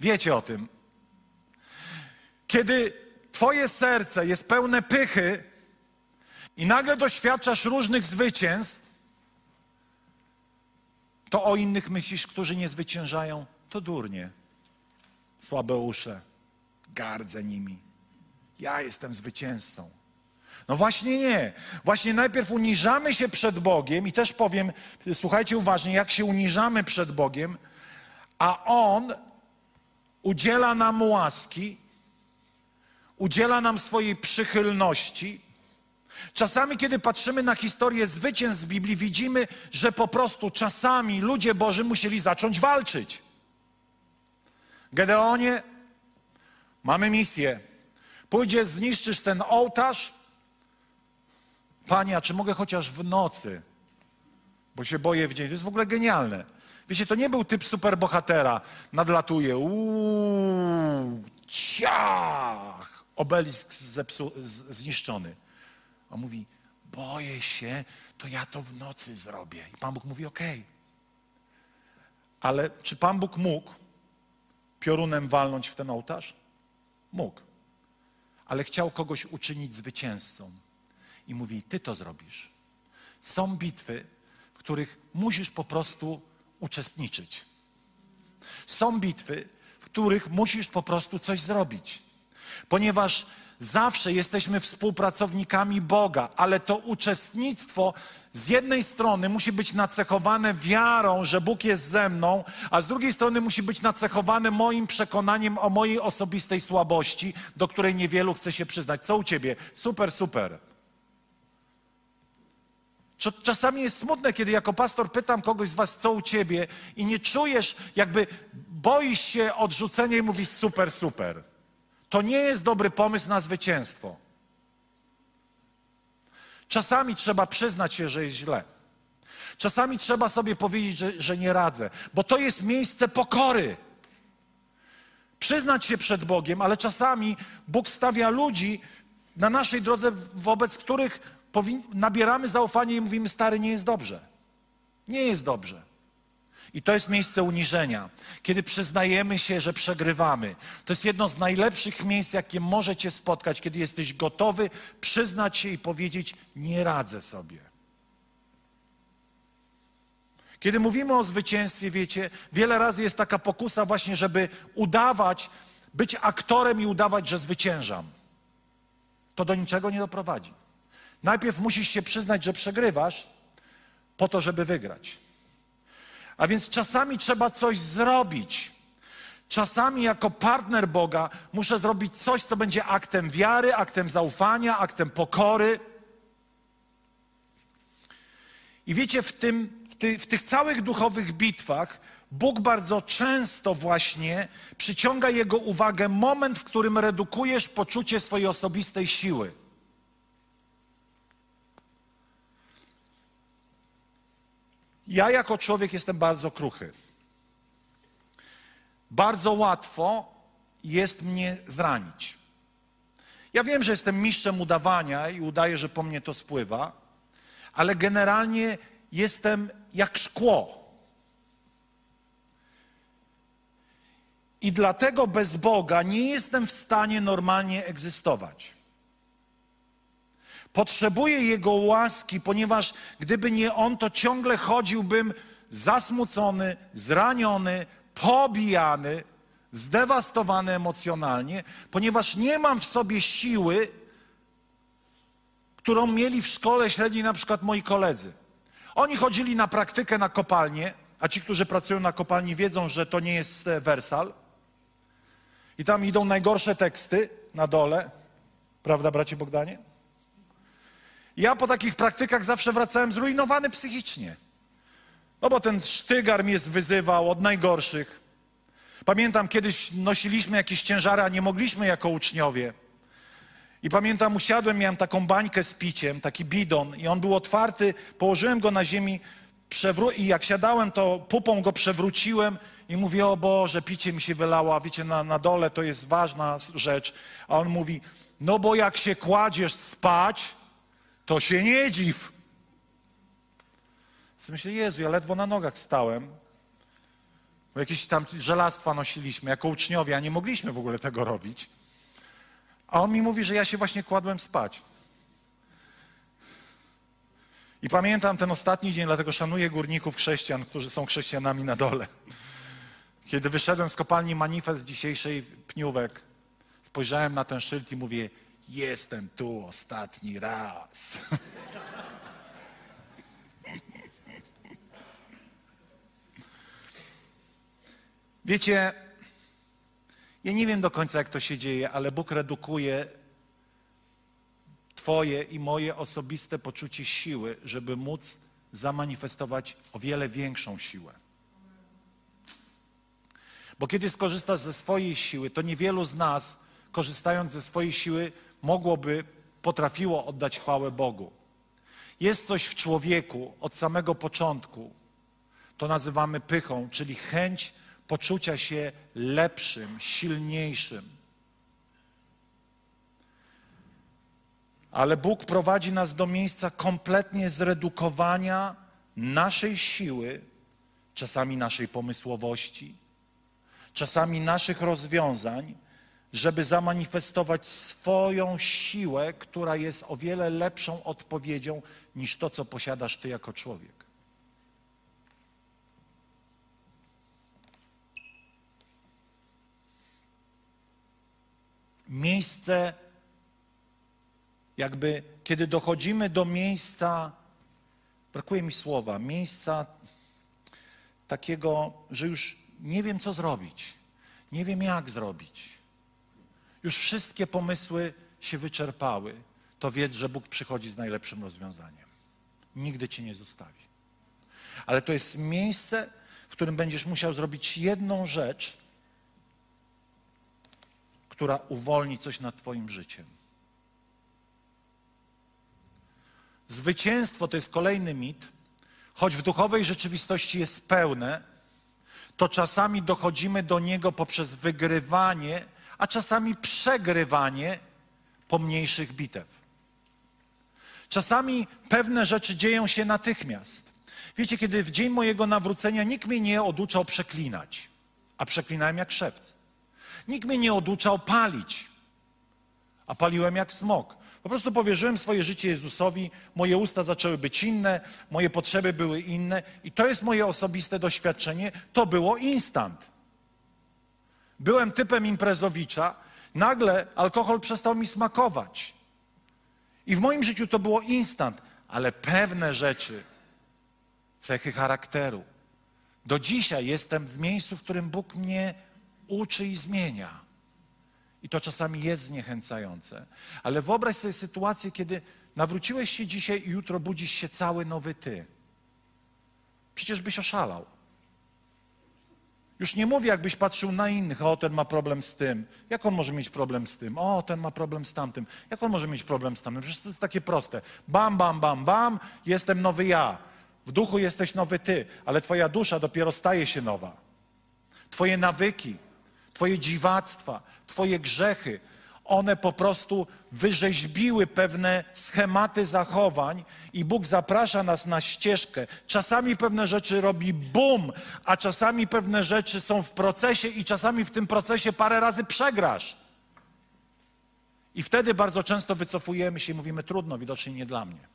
[SPEAKER 1] Wiecie o tym. Kiedy Twoje serce jest pełne pychy i nagle doświadczasz różnych zwycięstw, to o innych myślisz, którzy nie zwyciężają, to durnie, słabe usze gardzę nimi. Ja jestem zwycięzcą. No właśnie nie. Właśnie najpierw uniżamy się przed Bogiem i też powiem, słuchajcie uważnie, jak się uniżamy przed Bogiem, a On udziela nam łaski, udziela nam swojej przychylności. Czasami, kiedy patrzymy na historię zwycięstw z Biblii, widzimy, że po prostu czasami ludzie Boży musieli zacząć walczyć. Gedeonie, Mamy misję. Pójdziesz, zniszczysz ten ołtarz. Panie, a czy mogę chociaż w nocy? Bo się boję w dzień. To jest w ogóle genialne. Wiecie, to nie był typ superbohatera. Nadlatuje. Uuu, ciach. Obelisk zepsu, z, zniszczony. On mówi, boję się, to ja to w nocy zrobię. I Pan Bóg mówi, okej. Okay. Ale czy Pan Bóg mógł piorunem walnąć w ten ołtarz? Mógł. Ale chciał kogoś uczynić zwycięzcą. I mówi: Ty to zrobisz. Są bitwy, w których musisz po prostu uczestniczyć. Są bitwy, w których musisz po prostu coś zrobić. ponieważ zawsze jesteśmy współpracownikami Boga, ale to uczestnictwo z jednej strony musi być nacechowane wiarą, że Bóg jest ze mną, a z drugiej strony musi być nacechowane moim przekonaniem o mojej osobistej słabości, do której niewielu chce się przyznać. Co u ciebie? Super, super. Czasami jest smutne, kiedy jako pastor pytam kogoś z was, co u ciebie, i nie czujesz, jakby boisz się odrzucenia i mówisz super, super. To nie jest dobry pomysł na zwycięstwo. Czasami trzeba przyznać się, że jest źle. Czasami trzeba sobie powiedzieć, że, że nie radzę, bo to jest miejsce pokory. Przyznać się przed Bogiem, ale czasami Bóg stawia ludzi na naszej drodze, wobec których nabieramy zaufanie i mówimy: Stary, nie jest dobrze. Nie jest dobrze. I to jest miejsce uniżenia, kiedy przyznajemy się, że przegrywamy. To jest jedno z najlepszych miejsc, jakie możecie spotkać, kiedy jesteś gotowy przyznać się i powiedzieć: Nie radzę sobie. Kiedy mówimy o zwycięstwie, wiecie, wiele razy jest taka pokusa, właśnie, żeby udawać, być aktorem i udawać, że zwyciężam. To do niczego nie doprowadzi. Najpierw musisz się przyznać, że przegrywasz, po to, żeby wygrać. A więc czasami trzeba coś zrobić. Czasami jako partner Boga muszę zrobić coś, co będzie aktem wiary, aktem zaufania, aktem pokory. I wiecie, w, tym, w, ty, w tych całych duchowych bitwach Bóg bardzo często właśnie przyciąga jego uwagę moment, w którym redukujesz poczucie swojej osobistej siły. Ja jako człowiek jestem bardzo kruchy. Bardzo łatwo jest mnie zranić. Ja wiem, że jestem mistrzem udawania i udaję, że po mnie to spływa, ale generalnie jestem jak szkło. I dlatego bez Boga nie jestem w stanie normalnie egzystować. Potrzebuję Jego łaski, ponieważ gdyby nie On, to ciągle chodziłbym zasmucony, zraniony, pobijany, zdewastowany emocjonalnie, ponieważ nie mam w sobie siły, którą mieli w szkole średniej na przykład moi koledzy. Oni chodzili na praktykę na kopalnię, a ci, którzy pracują na kopalni, wiedzą, że to nie jest e, wersal. I tam idą najgorsze teksty na dole. Prawda, bracie Bogdanie? Ja po takich praktykach zawsze wracałem zrujnowany psychicznie. No bo ten sztygar mnie wyzywał od najgorszych. Pamiętam, kiedyś nosiliśmy jakieś ciężary, a nie mogliśmy jako uczniowie. I pamiętam, usiadłem, miałem taką bańkę z piciem, taki bidon, i on był otwarty, położyłem go na ziemi przewró- i jak siadałem, to pupą go przewróciłem i mówię, o Boże, picie mi się wylało, a wiecie, na, na dole to jest ważna rzecz. A on mówi, no bo jak się kładziesz spać, to się nie dziw. Myślę, Jezu, ja ledwo na nogach stałem. Bo jakieś tam żelastwa nosiliśmy jako uczniowie, a nie mogliśmy w ogóle tego robić. A on mi mówi, że ja się właśnie kładłem spać. I pamiętam ten ostatni dzień, dlatego szanuję górników chrześcijan, którzy są chrześcijanami na dole. Kiedy wyszedłem z kopalni manifest dzisiejszej pniówek, spojrzałem na ten szyld i mówię, Jestem tu ostatni raz. Wiecie, ja nie wiem do końca, jak to się dzieje, ale Bóg redukuje Twoje i moje osobiste poczucie siły, żeby móc zamanifestować o wiele większą siłę. Bo kiedy skorzystasz ze swojej siły, to niewielu z nas, korzystając ze swojej siły, mogłoby, potrafiło oddać chwałę Bogu. Jest coś w człowieku od samego początku, to nazywamy pychą, czyli chęć poczucia się lepszym, silniejszym. Ale Bóg prowadzi nas do miejsca kompletnie zredukowania naszej siły, czasami naszej pomysłowości, czasami naszych rozwiązań żeby zamanifestować swoją siłę, która jest o wiele lepszą odpowiedzią niż to, co posiadasz ty jako człowiek. miejsce, jakby kiedy dochodzimy do miejsca, brakuje mi słowa, miejsca takiego, że już nie wiem, co zrobić, nie wiem, jak zrobić. Już wszystkie pomysły się wyczerpały. To wiedz, że Bóg przychodzi z najlepszym rozwiązaniem. Nigdy cię nie zostawi. Ale to jest miejsce, w którym będziesz musiał zrobić jedną rzecz, która uwolni coś nad Twoim życiem. Zwycięstwo to jest kolejny mit, choć w duchowej rzeczywistości jest pełne, to czasami dochodzimy do niego poprzez wygrywanie, a czasami przegrywanie pomniejszych bitew. Czasami pewne rzeczy dzieją się natychmiast. Wiecie, kiedy w dzień mojego nawrócenia nikt mnie nie oduczał przeklinać, a przeklinałem jak szewc. Nikt mnie nie oduczał palić, a paliłem jak smok. Po prostu powierzyłem swoje życie Jezusowi, moje usta zaczęły być inne, moje potrzeby były inne i to jest moje osobiste doświadczenie. To było instant. Byłem typem imprezowicza, nagle alkohol przestał mi smakować. I w moim życiu to było instant, ale pewne rzeczy, cechy charakteru. Do dzisiaj jestem w miejscu, w którym Bóg mnie uczy i zmienia. I to czasami jest zniechęcające. Ale wyobraź sobie sytuację, kiedy nawróciłeś się dzisiaj i jutro budzisz się cały nowy ty. Przecież byś oszalał. Już nie mówię, jakbyś patrzył na innych, o ten ma problem z tym. Jak on może mieć problem z tym? O, ten ma problem z tamtym. Jak on może mieć problem z tamtym? Przecież to jest takie proste. Bam, bam, bam, bam, jestem nowy ja. W duchu jesteś nowy ty, ale twoja dusza dopiero staje się nowa. Twoje nawyki, twoje dziwactwa, twoje grzechy, one po prostu wyrzeźbiły pewne schematy zachowań i Bóg zaprasza nas na ścieżkę. Czasami pewne rzeczy robi bum, a czasami pewne rzeczy są w procesie i czasami w tym procesie parę razy przegrasz. I wtedy bardzo często wycofujemy się i mówimy trudno, widocznie nie dla mnie.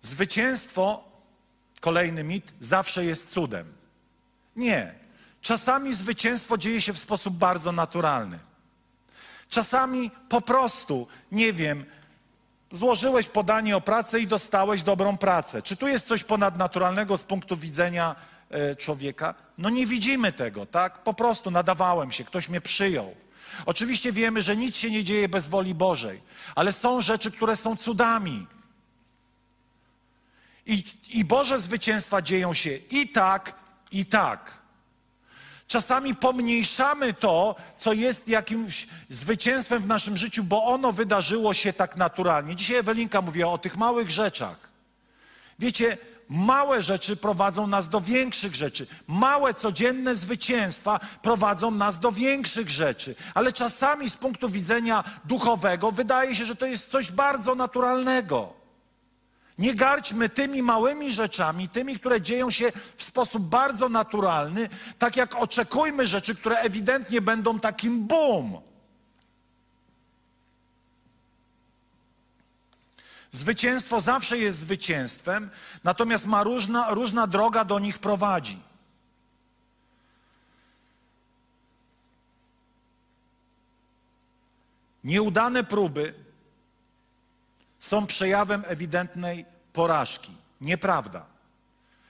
[SPEAKER 1] Zwycięstwo, kolejny mit, zawsze jest cudem. Nie. Czasami zwycięstwo dzieje się w sposób bardzo naturalny. Czasami po prostu, nie wiem, złożyłeś podanie o pracę i dostałeś dobrą pracę. Czy tu jest coś ponadnaturalnego z punktu widzenia e, człowieka? No nie widzimy tego, tak? Po prostu nadawałem się, ktoś mnie przyjął. Oczywiście wiemy, że nic się nie dzieje bez woli Bożej, ale są rzeczy, które są cudami. I, I Boże zwycięstwa dzieją się i tak, i tak. Czasami pomniejszamy to, co jest jakimś zwycięstwem w naszym życiu, bo ono wydarzyło się tak naturalnie. Dzisiaj Ewelinka mówiła o tych małych rzeczach. Wiecie, małe rzeczy prowadzą nas do większych rzeczy. Małe codzienne zwycięstwa prowadzą nas do większych rzeczy. Ale czasami z punktu widzenia duchowego wydaje się, że to jest coś bardzo naturalnego. Nie garćmy tymi małymi rzeczami, tymi, które dzieją się w sposób bardzo naturalny, tak jak oczekujmy rzeczy, które ewidentnie będą takim boom. Zwycięstwo zawsze jest zwycięstwem, natomiast ma różna, różna droga do nich prowadzi. Nieudane próby są przejawem ewidentnej porażki. Nieprawda.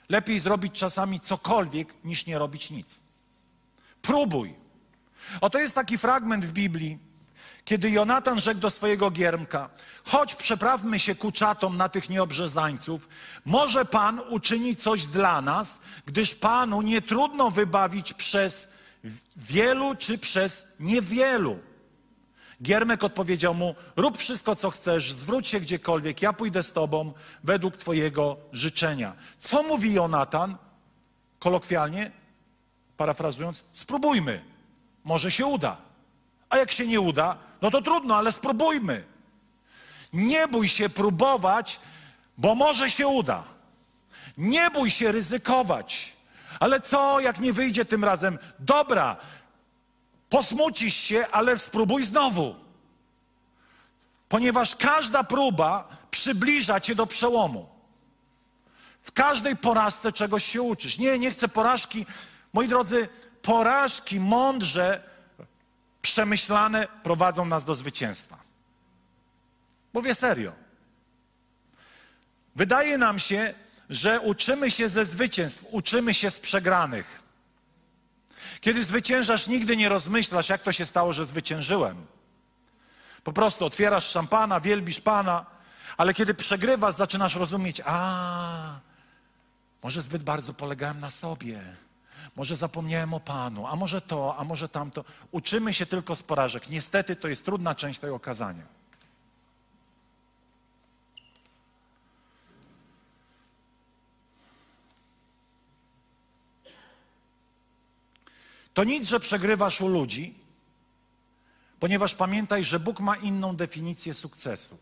[SPEAKER 1] Lepiej zrobić czasami cokolwiek, niż nie robić nic. Próbuj. Oto jest taki fragment w Biblii, kiedy Jonatan rzekł do swojego giermka: Chodź, przeprawmy się ku czatom na tych nieobrzezańców. Może Pan uczyni coś dla nas, gdyż Panu nie trudno wybawić przez wielu czy przez niewielu. Giermek odpowiedział mu: Rób wszystko, co chcesz, zwróć się gdziekolwiek, ja pójdę z tobą według Twojego życzenia. Co mówi Jonatan? Kolokwialnie, parafrazując, spróbujmy, może się uda. A jak się nie uda, no to trudno, ale spróbujmy. Nie bój się próbować, bo może się uda. Nie bój się ryzykować. Ale co, jak nie wyjdzie tym razem? Dobra, Posmucisz się, ale spróbuj znowu. Ponieważ każda próba przybliża cię do przełomu. W każdej porażce czegoś się uczysz. Nie, nie chcę porażki. Moi drodzy, porażki mądrze przemyślane prowadzą nas do zwycięstwa. Mówię serio. Wydaje nam się, że uczymy się ze zwycięstw, uczymy się z przegranych. Kiedy zwyciężasz, nigdy nie rozmyślasz, jak to się stało, że zwyciężyłem. Po prostu otwierasz szampana, wielbisz Pana, ale kiedy przegrywasz, zaczynasz rozumieć, a może zbyt bardzo polegałem na sobie, może zapomniałem o Panu, a może to, a może tamto. Uczymy się tylko z porażek. Niestety to jest trudna część tego okazania. To nic, że przegrywasz u ludzi, ponieważ pamiętaj, że Bóg ma inną definicję sukcesu.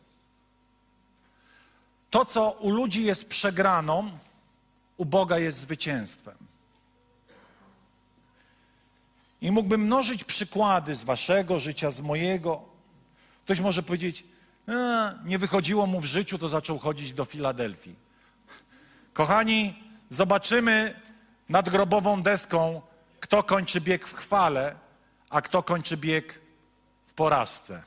[SPEAKER 1] To, co u ludzi jest przegraną, u Boga jest zwycięstwem. I mógłbym mnożyć przykłady z waszego życia, z mojego. Ktoś może powiedzieć, nie wychodziło mu w życiu, to zaczął chodzić do Filadelfii. Kochani, zobaczymy nad grobową deską, kto kończy bieg w chwale, a kto kończy bieg w porażce.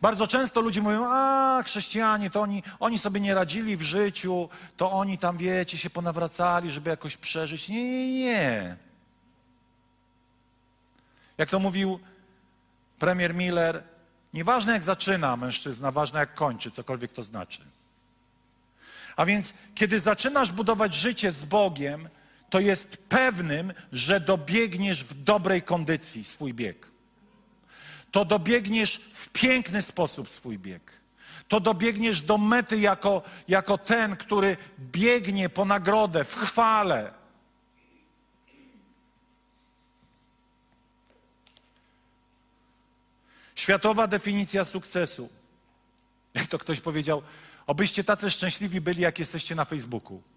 [SPEAKER 1] Bardzo często ludzie mówią, a chrześcijanie, to oni, oni sobie nie radzili w życiu, to oni tam, wiecie, się ponawracali, żeby jakoś przeżyć. Nie, nie, nie. Jak to mówił premier Miller, nieważne jak zaczyna mężczyzna, ważne jak kończy, cokolwiek to znaczy. A więc, kiedy zaczynasz budować życie z Bogiem, to jest pewnym, że dobiegniesz w dobrej kondycji swój bieg. To dobiegniesz w piękny sposób swój bieg. To dobiegniesz do mety jako, jako ten, który biegnie po nagrodę w chwale. Światowa definicja sukcesu. Jak to ktoś powiedział, obyście tacy szczęśliwi byli, jak jesteście na Facebooku.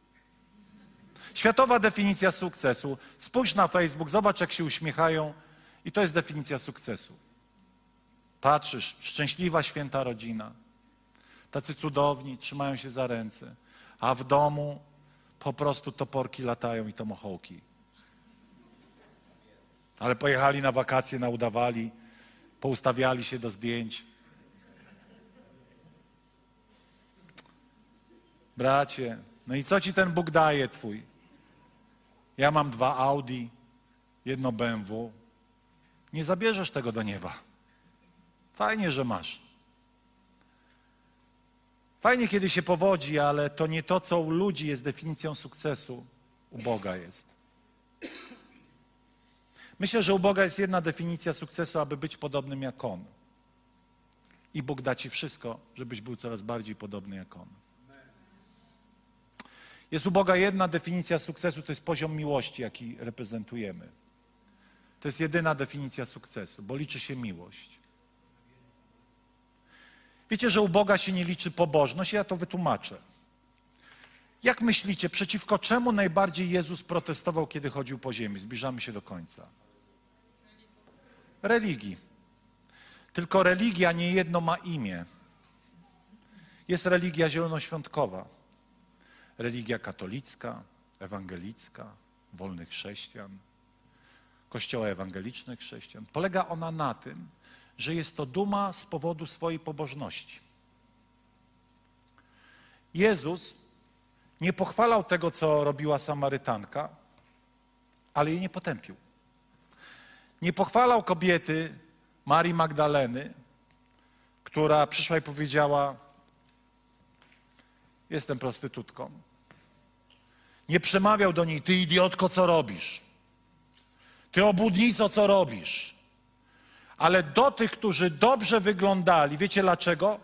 [SPEAKER 1] Światowa definicja sukcesu. Spójrz na Facebook, zobacz, jak się uśmiechają, i to jest definicja sukcesu. Patrzysz, szczęśliwa, święta rodzina. Tacy cudowni, trzymają się za ręce. A w domu po prostu toporki latają i tomochołki. Ale pojechali na wakacje, naudawali, poustawiali się do zdjęć. Bracie, no i co ci ten Bóg daje twój? Ja mam dwa Audi, jedno BMW. Nie zabierzesz tego do nieba. Fajnie, że masz. Fajnie, kiedy się powodzi, ale to nie to, co u ludzi jest definicją sukcesu, u Boga jest. Myślę, że u Boga jest jedna definicja sukcesu, aby być podobnym jak On. I Bóg da ci wszystko, żebyś był coraz bardziej podobny jak On. Jest u Boga jedna definicja sukcesu, to jest poziom miłości, jaki reprezentujemy. To jest jedyna definicja sukcesu, bo liczy się miłość. Wiecie, że u Boga się nie liczy pobożność? Ja to wytłumaczę. Jak myślicie, przeciwko czemu najbardziej Jezus protestował, kiedy chodził po ziemi? Zbliżamy się do końca. Religii. Tylko religia nie jedno ma imię. Jest religia zielonoświątkowa, religia katolicka, ewangelicka, wolnych chrześcijan, kościoła ewangelicznych chrześcijan. Polega ona na tym, że jest to duma z powodu swojej pobożności. Jezus nie pochwalał tego, co robiła Samarytanka, ale jej nie potępił. Nie pochwalał kobiety Marii Magdaleny, która przyszła i powiedziała: Jestem prostytutką. Nie przemawiał do niej: Ty idiotko, co robisz? Ty obłudnico, co robisz? Ale do tych, którzy dobrze wyglądali, wiecie dlaczego?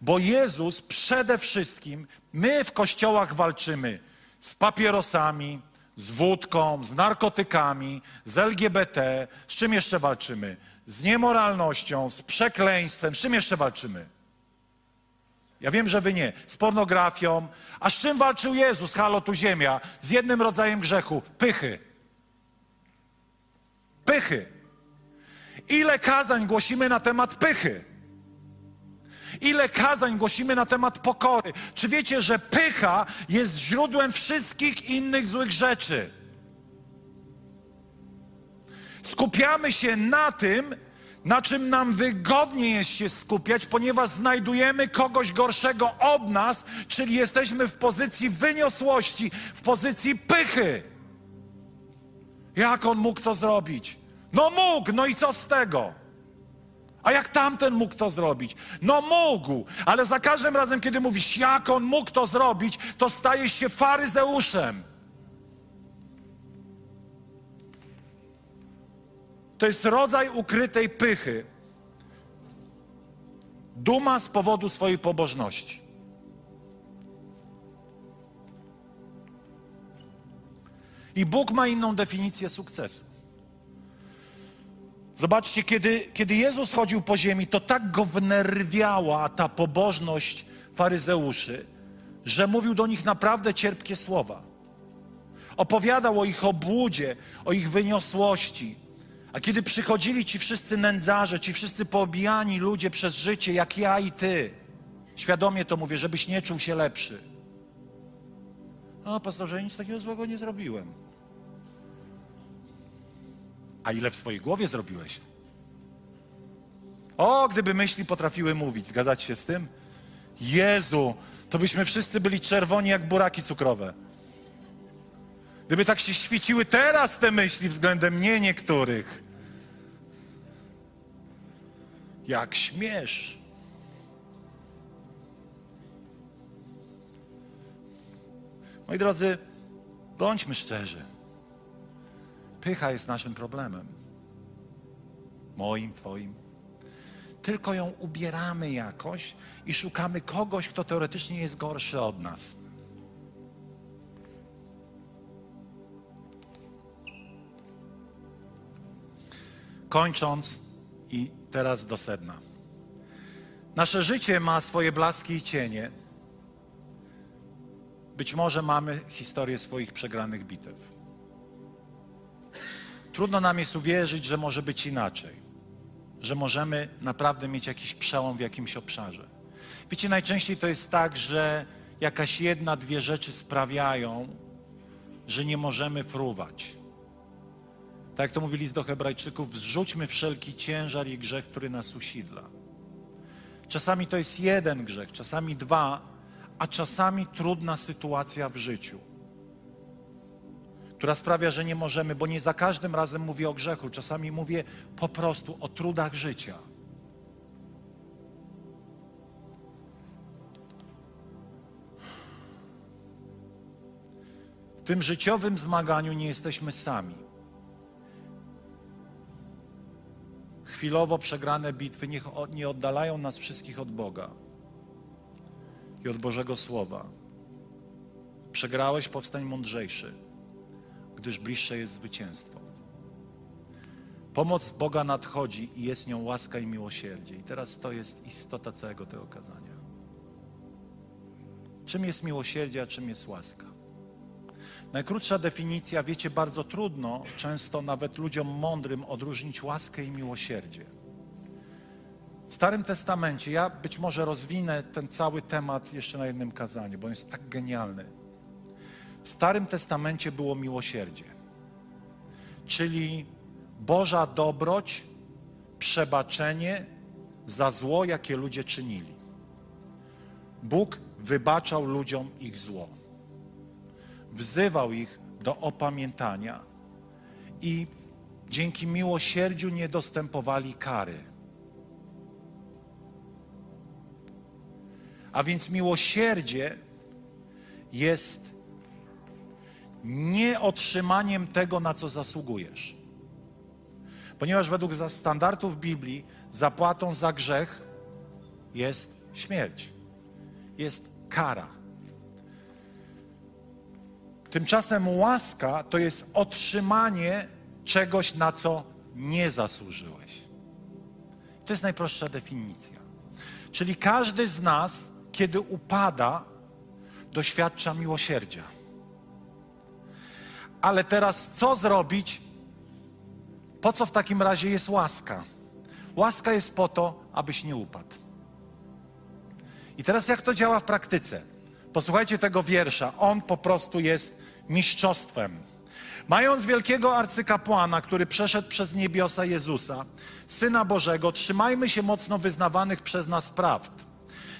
[SPEAKER 1] Bo Jezus przede wszystkim, my w kościołach walczymy z papierosami, z wódką, z narkotykami, z LGBT. Z czym jeszcze walczymy? Z niemoralnością, z przekleństwem. Z czym jeszcze walczymy? Ja wiem, że wy nie. Z pornografią. A z czym walczył Jezus? Halo, tu ziemia. Z jednym rodzajem grzechu. Pychy. Pychy. Ile kazań głosimy na temat pychy? Ile kazań głosimy na temat pokory? Czy wiecie, że pycha jest źródłem wszystkich innych złych rzeczy? Skupiamy się na tym, na czym nam wygodnie jest się skupiać, ponieważ znajdujemy kogoś gorszego od nas, czyli jesteśmy w pozycji wyniosłości, w pozycji pychy. Jak on mógł to zrobić? No mógł, no i co z tego? A jak tamten mógł to zrobić? No mógł, ale za każdym razem, kiedy mówisz, jak on mógł to zrobić, to stajesz się faryzeuszem. To jest rodzaj ukrytej pychy. Duma z powodu swojej pobożności. I Bóg ma inną definicję sukcesu. Zobaczcie, kiedy, kiedy Jezus chodził po ziemi, to tak go wnerwiała ta pobożność faryzeuszy, że mówił do nich naprawdę cierpkie słowa. Opowiadał o ich obłudzie, o ich wyniosłości. A kiedy przychodzili ci wszyscy nędzarze, ci wszyscy poobijani ludzie przez życie, jak ja i ty, świadomie to mówię, żebyś nie czuł się lepszy. O, pastorze, nic takiego złego nie zrobiłem. A ile w swojej głowie zrobiłeś? O, gdyby myśli potrafiły mówić, zgadzać się z tym? Jezu, to byśmy wszyscy byli czerwoni jak buraki cukrowe. Gdyby tak się świeciły teraz te myśli względem mnie niektórych. Jak śmiesz. Moi drodzy, bądźmy szczerzy. Pycha jest naszym problemem. Moim, Twoim. Tylko ją ubieramy jakoś i szukamy kogoś, kto teoretycznie jest gorszy od nas. Kończąc teraz do sedna. Nasze życie ma swoje blaski i cienie. Być może mamy historię swoich przegranych bitew. Trudno nam jest uwierzyć, że może być inaczej, że możemy naprawdę mieć jakiś przełom w jakimś obszarze. Wiecie, najczęściej to jest tak, że jakaś jedna, dwie rzeczy sprawiają, że nie możemy fruwać. Tak jak to mówili list do Hebrajczyków, zrzućmy wszelki ciężar i grzech, który nas usidla. Czasami to jest jeden grzech, czasami dwa, a czasami trudna sytuacja w życiu która sprawia, że nie możemy, bo nie za każdym razem mówię o grzechu, czasami mówię po prostu o trudach życia. W tym życiowym zmaganiu nie jesteśmy sami. Chwilowo przegrane bitwy niech nie oddalają nas wszystkich od Boga i od Bożego Słowa. Przegrałeś, powstań mądrzejszy gdyż bliższe jest zwycięstwo. Pomoc Boga nadchodzi i jest nią łaska i miłosierdzie. I teraz to jest istota całego tego kazania. Czym jest miłosierdzie, a czym jest łaska? Najkrótsza definicja, wiecie, bardzo trudno, często nawet ludziom mądrym odróżnić łaskę i miłosierdzie. W Starym Testamencie, ja być może rozwinę ten cały temat jeszcze na jednym kazaniu, bo on jest tak genialny. W Starym Testamencie było miłosierdzie, czyli Boża dobroć, przebaczenie za zło, jakie ludzie czynili. Bóg wybaczał ludziom ich zło, wzywał ich do opamiętania i dzięki miłosierdziu nie dostępowali kary. A więc miłosierdzie jest nie otrzymaniem tego, na co zasługujesz. Ponieważ według standardów Biblii zapłatą za grzech jest śmierć, jest kara. Tymczasem łaska to jest otrzymanie czegoś, na co nie zasłużyłeś. To jest najprostsza definicja. Czyli każdy z nas, kiedy upada, doświadcza miłosierdzia. Ale teraz co zrobić? Po co w takim razie jest łaska? Łaska jest po to, abyś nie upadł. I teraz jak to działa w praktyce? Posłuchajcie tego wiersza. On po prostu jest mistrzostwem. Mając wielkiego arcykapłana, który przeszedł przez niebiosa Jezusa, Syna Bożego, trzymajmy się mocno wyznawanych przez nas prawd.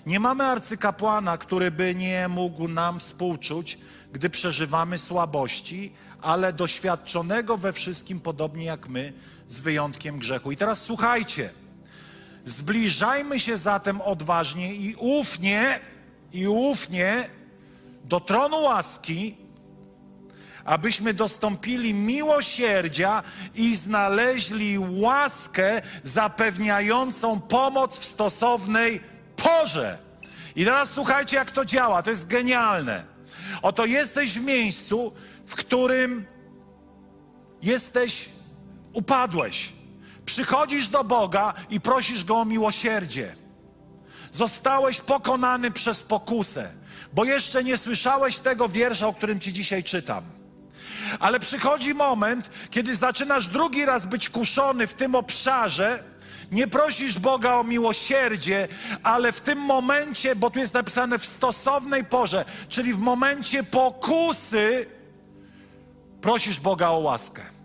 [SPEAKER 1] Nie mamy arcykapłana, który by nie mógł nam współczuć, gdy przeżywamy słabości, ale doświadczonego we wszystkim podobnie jak my, z wyjątkiem grzechu. I teraz słuchajcie. Zbliżajmy się zatem odważnie i ufnie, i ufnie do tronu łaski, abyśmy dostąpili miłosierdzia i znaleźli łaskę zapewniającą pomoc w stosownej porze. I teraz słuchajcie, jak to działa. To jest genialne. Oto jesteś w miejscu, w którym jesteś, upadłeś. Przychodzisz do Boga i prosisz Go o miłosierdzie. Zostałeś pokonany przez pokusę, bo jeszcze nie słyszałeś tego wiersza, o którym Ci dzisiaj czytam. Ale przychodzi moment, kiedy zaczynasz drugi raz być kuszony w tym obszarze, nie prosisz Boga o miłosierdzie, ale w tym momencie, bo tu jest napisane w stosownej porze, czyli w momencie pokusy, prosisz Boga o łaskę.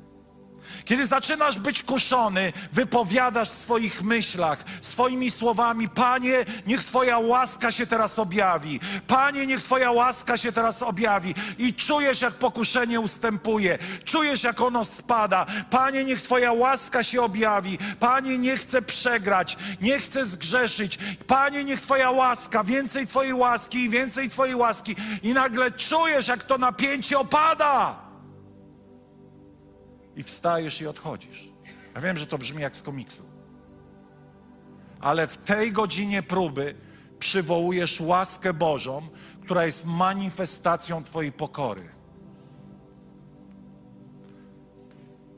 [SPEAKER 1] Kiedy zaczynasz być kuszony, wypowiadasz w swoich myślach, swoimi słowami: Panie, niech Twoja łaska się teraz objawi. Panie, niech Twoja łaska się teraz objawi. I czujesz, jak pokuszenie ustępuje, czujesz, jak ono spada. Panie, niech Twoja łaska się objawi. Panie, nie chcę przegrać, nie chcę zgrzeszyć. Panie, niech Twoja łaska, więcej Twojej łaski i więcej Twojej łaski. I nagle czujesz, jak to napięcie opada i wstajesz i odchodzisz. Ja wiem, że to brzmi jak z komiksu. Ale w tej godzinie próby przywołujesz łaskę Bożą, która jest manifestacją Twojej pokory.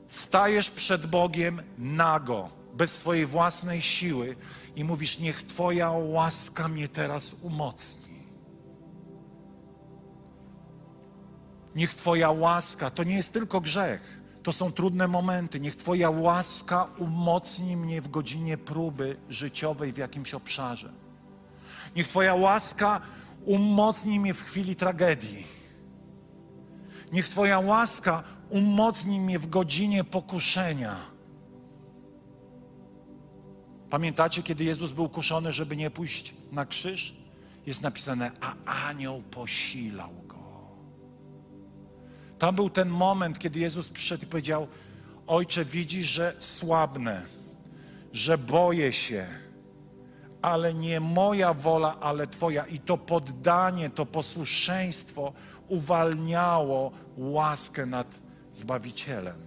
[SPEAKER 1] Stajesz przed Bogiem nago, bez swojej własnej siły i mówisz: Niech Twoja łaska mnie teraz umocni. Niech Twoja łaska to nie jest tylko grzech. To są trudne momenty. Niech Twoja łaska umocni mnie w godzinie próby życiowej w jakimś obszarze. Niech Twoja łaska umocni mnie w chwili tragedii. Niech Twoja łaska umocni mnie w godzinie pokuszenia. Pamiętacie, kiedy Jezus był kuszony, żeby nie pójść na krzyż? Jest napisane, a anioł posilał tam był ten moment, kiedy Jezus przyszedł i powiedział: Ojcze, widzisz, że słabnę, że boję się, ale nie moja wola, ale Twoja. I to poddanie, to posłuszeństwo uwalniało łaskę nad Zbawicielem.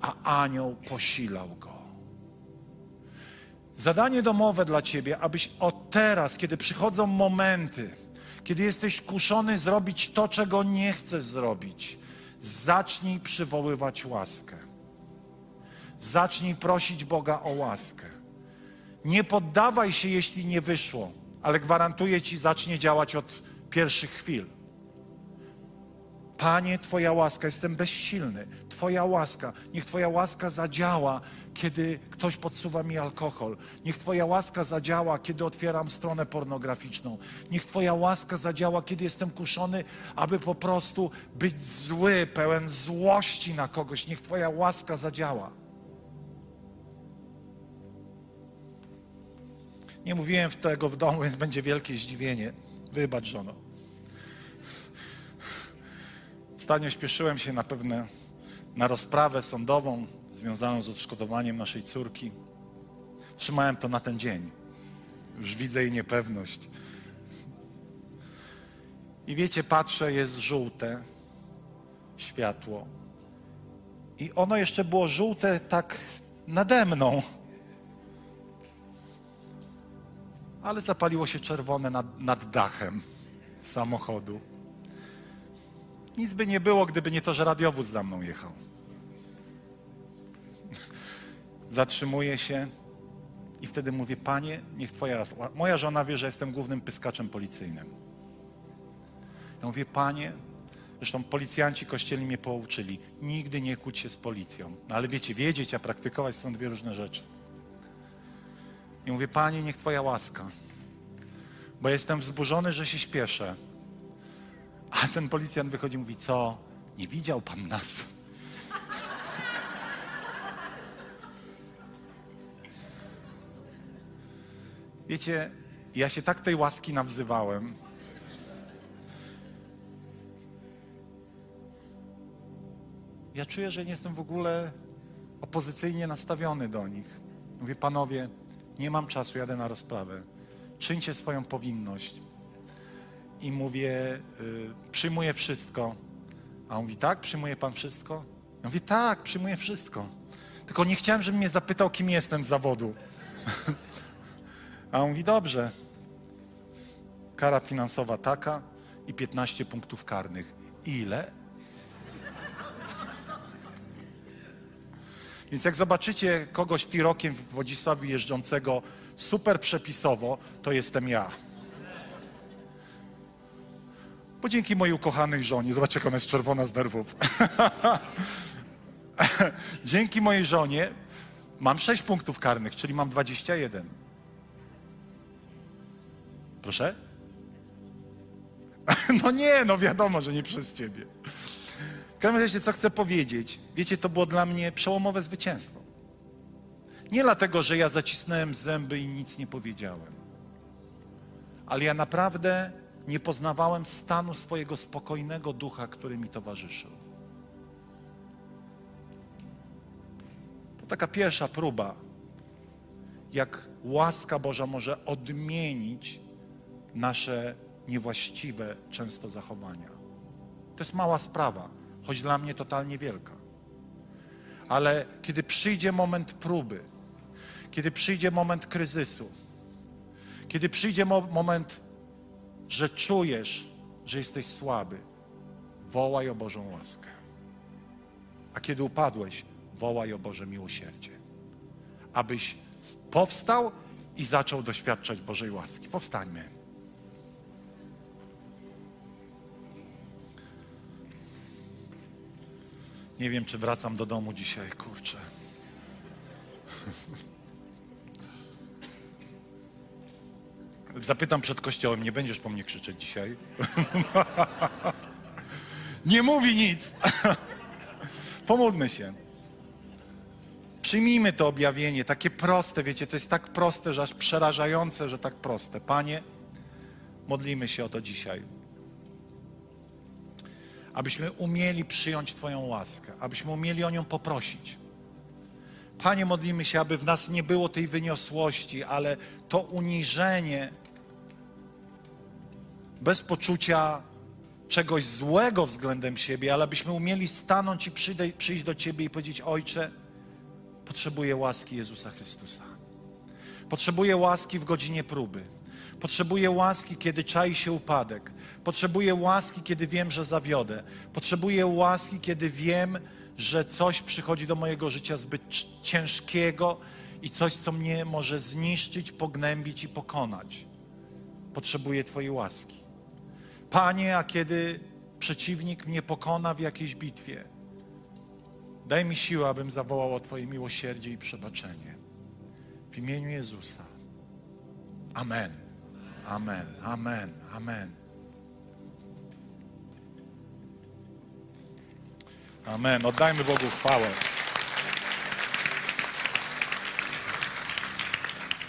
[SPEAKER 1] A anioł posilał go. Zadanie domowe dla Ciebie, abyś od teraz, kiedy przychodzą momenty, kiedy jesteś kuszony zrobić to, czego nie chcesz zrobić, zacznij przywoływać łaskę. Zacznij prosić Boga o łaskę. Nie poddawaj się, jeśli nie wyszło, ale gwarantuję Ci, zacznie działać od pierwszych chwil. Panie, Twoja łaska, jestem bezsilny. Twoja łaska, niech Twoja łaska zadziała, kiedy ktoś podsuwa mi alkohol. Niech Twoja łaska zadziała, kiedy otwieram stronę pornograficzną. Niech Twoja łaska zadziała, kiedy jestem kuszony, aby po prostu być zły, pełen złości na kogoś. Niech Twoja łaska zadziała. Nie mówiłem tego w domu, więc będzie wielkie zdziwienie. Wybacz, żono. Ostatnio śpieszyłem się na pewne, na rozprawę sądową związaną z odszkodowaniem naszej córki. Trzymałem to na ten dzień. Już widzę jej niepewność. I wiecie, patrzę, jest żółte światło. I ono jeszcze było żółte tak nade mną. Ale zapaliło się czerwone nad, nad dachem samochodu. Nic by nie było, gdyby nie to, że radiowóz za mną jechał. Zatrzymuję się i wtedy mówię, panie, niech twoja... Moja żona wie, że jestem głównym pyskaczem policyjnym. Ja mówię, panie, zresztą policjanci kościeli mnie pouczyli, nigdy nie kłóć się z policją. No, ale wiecie, wiedzieć, a praktykować są dwie różne rzeczy. I mówię, panie, niech twoja łaska bo jestem wzburzony, że się śpieszę. A ten policjant wychodzi i mówi, co? Nie widział pan nas? Wiecie, ja się tak tej łaski nawzywałem. Ja czuję, że nie jestem w ogóle opozycyjnie nastawiony do nich. Mówię, panowie, nie mam czasu, jadę na rozprawę. Czyńcie swoją powinność. I mówię, y, przyjmuję wszystko. A on mówi, tak, przyjmuje pan wszystko? Ja mówię, tak, przyjmuję wszystko. Tylko nie chciałem, żeby mnie zapytał, kim jestem z zawodu. A on mówi, dobrze. Kara finansowa taka i 15 punktów karnych. Ile? Więc jak zobaczycie kogoś tirokiem w Wodzisławiu jeżdżącego super przepisowo, to jestem ja. Bo dzięki mojej ukochanej żonie, zobaczcie jak ona jest czerwona z nerwów. dzięki mojej żonie mam 6 punktów karnych, czyli mam 21. Proszę? No nie, no wiadomo, że nie przez ciebie. W każdym razie, co chcę powiedzieć? Wiecie, to było dla mnie przełomowe zwycięstwo. Nie dlatego, że ja zacisnąłem zęby i nic nie powiedziałem, ale ja naprawdę nie poznawałem stanu swojego spokojnego ducha, który mi towarzyszył. To taka pierwsza próba, jak łaska Boża może odmienić nasze niewłaściwe często zachowania. To jest mała sprawa, choć dla mnie totalnie wielka. Ale kiedy przyjdzie moment próby, kiedy przyjdzie moment kryzysu, kiedy przyjdzie mo moment, że czujesz, że jesteś słaby, wołaj o Bożą łaskę. A kiedy upadłeś, wołaj o Boże miłosierdzie. Abyś powstał i zaczął doświadczać Bożej łaski. Powstańmy. Nie wiem, czy wracam do domu dzisiaj, kurczę. Zapytam przed kościołem, nie będziesz po mnie krzyczeć dzisiaj? nie mówi nic. Pomódlmy się. Przyjmijmy to objawienie, takie proste, wiecie, to jest tak proste, że aż przerażające, że tak proste. Panie, modlimy się o to dzisiaj abyśmy umieli przyjąć Twoją łaskę, abyśmy umieli o nią poprosić. Panie, modlimy się, aby w nas nie było tej wyniosłości, ale to uniżenie bez poczucia czegoś złego względem siebie, ale abyśmy umieli stanąć i przyjść do Ciebie i powiedzieć: Ojcze, potrzebuję łaski Jezusa Chrystusa. Potrzebuję łaski w godzinie próby. Potrzebuję łaski, kiedy czai się upadek. Potrzebuję łaski, kiedy wiem, że zawiodę. Potrzebuję łaski, kiedy wiem, że coś przychodzi do mojego życia zbyt ciężkiego i coś, co mnie może zniszczyć, pognębić i pokonać. Potrzebuję Twojej łaski. Panie, a kiedy przeciwnik mnie pokona w jakiejś bitwie, daj mi siłę, abym zawołał o Twoje miłosierdzie i przebaczenie. W imieniu Jezusa. Amen. Amen. Amen. Amen. Amen. Oddajmy Bogu chwałę.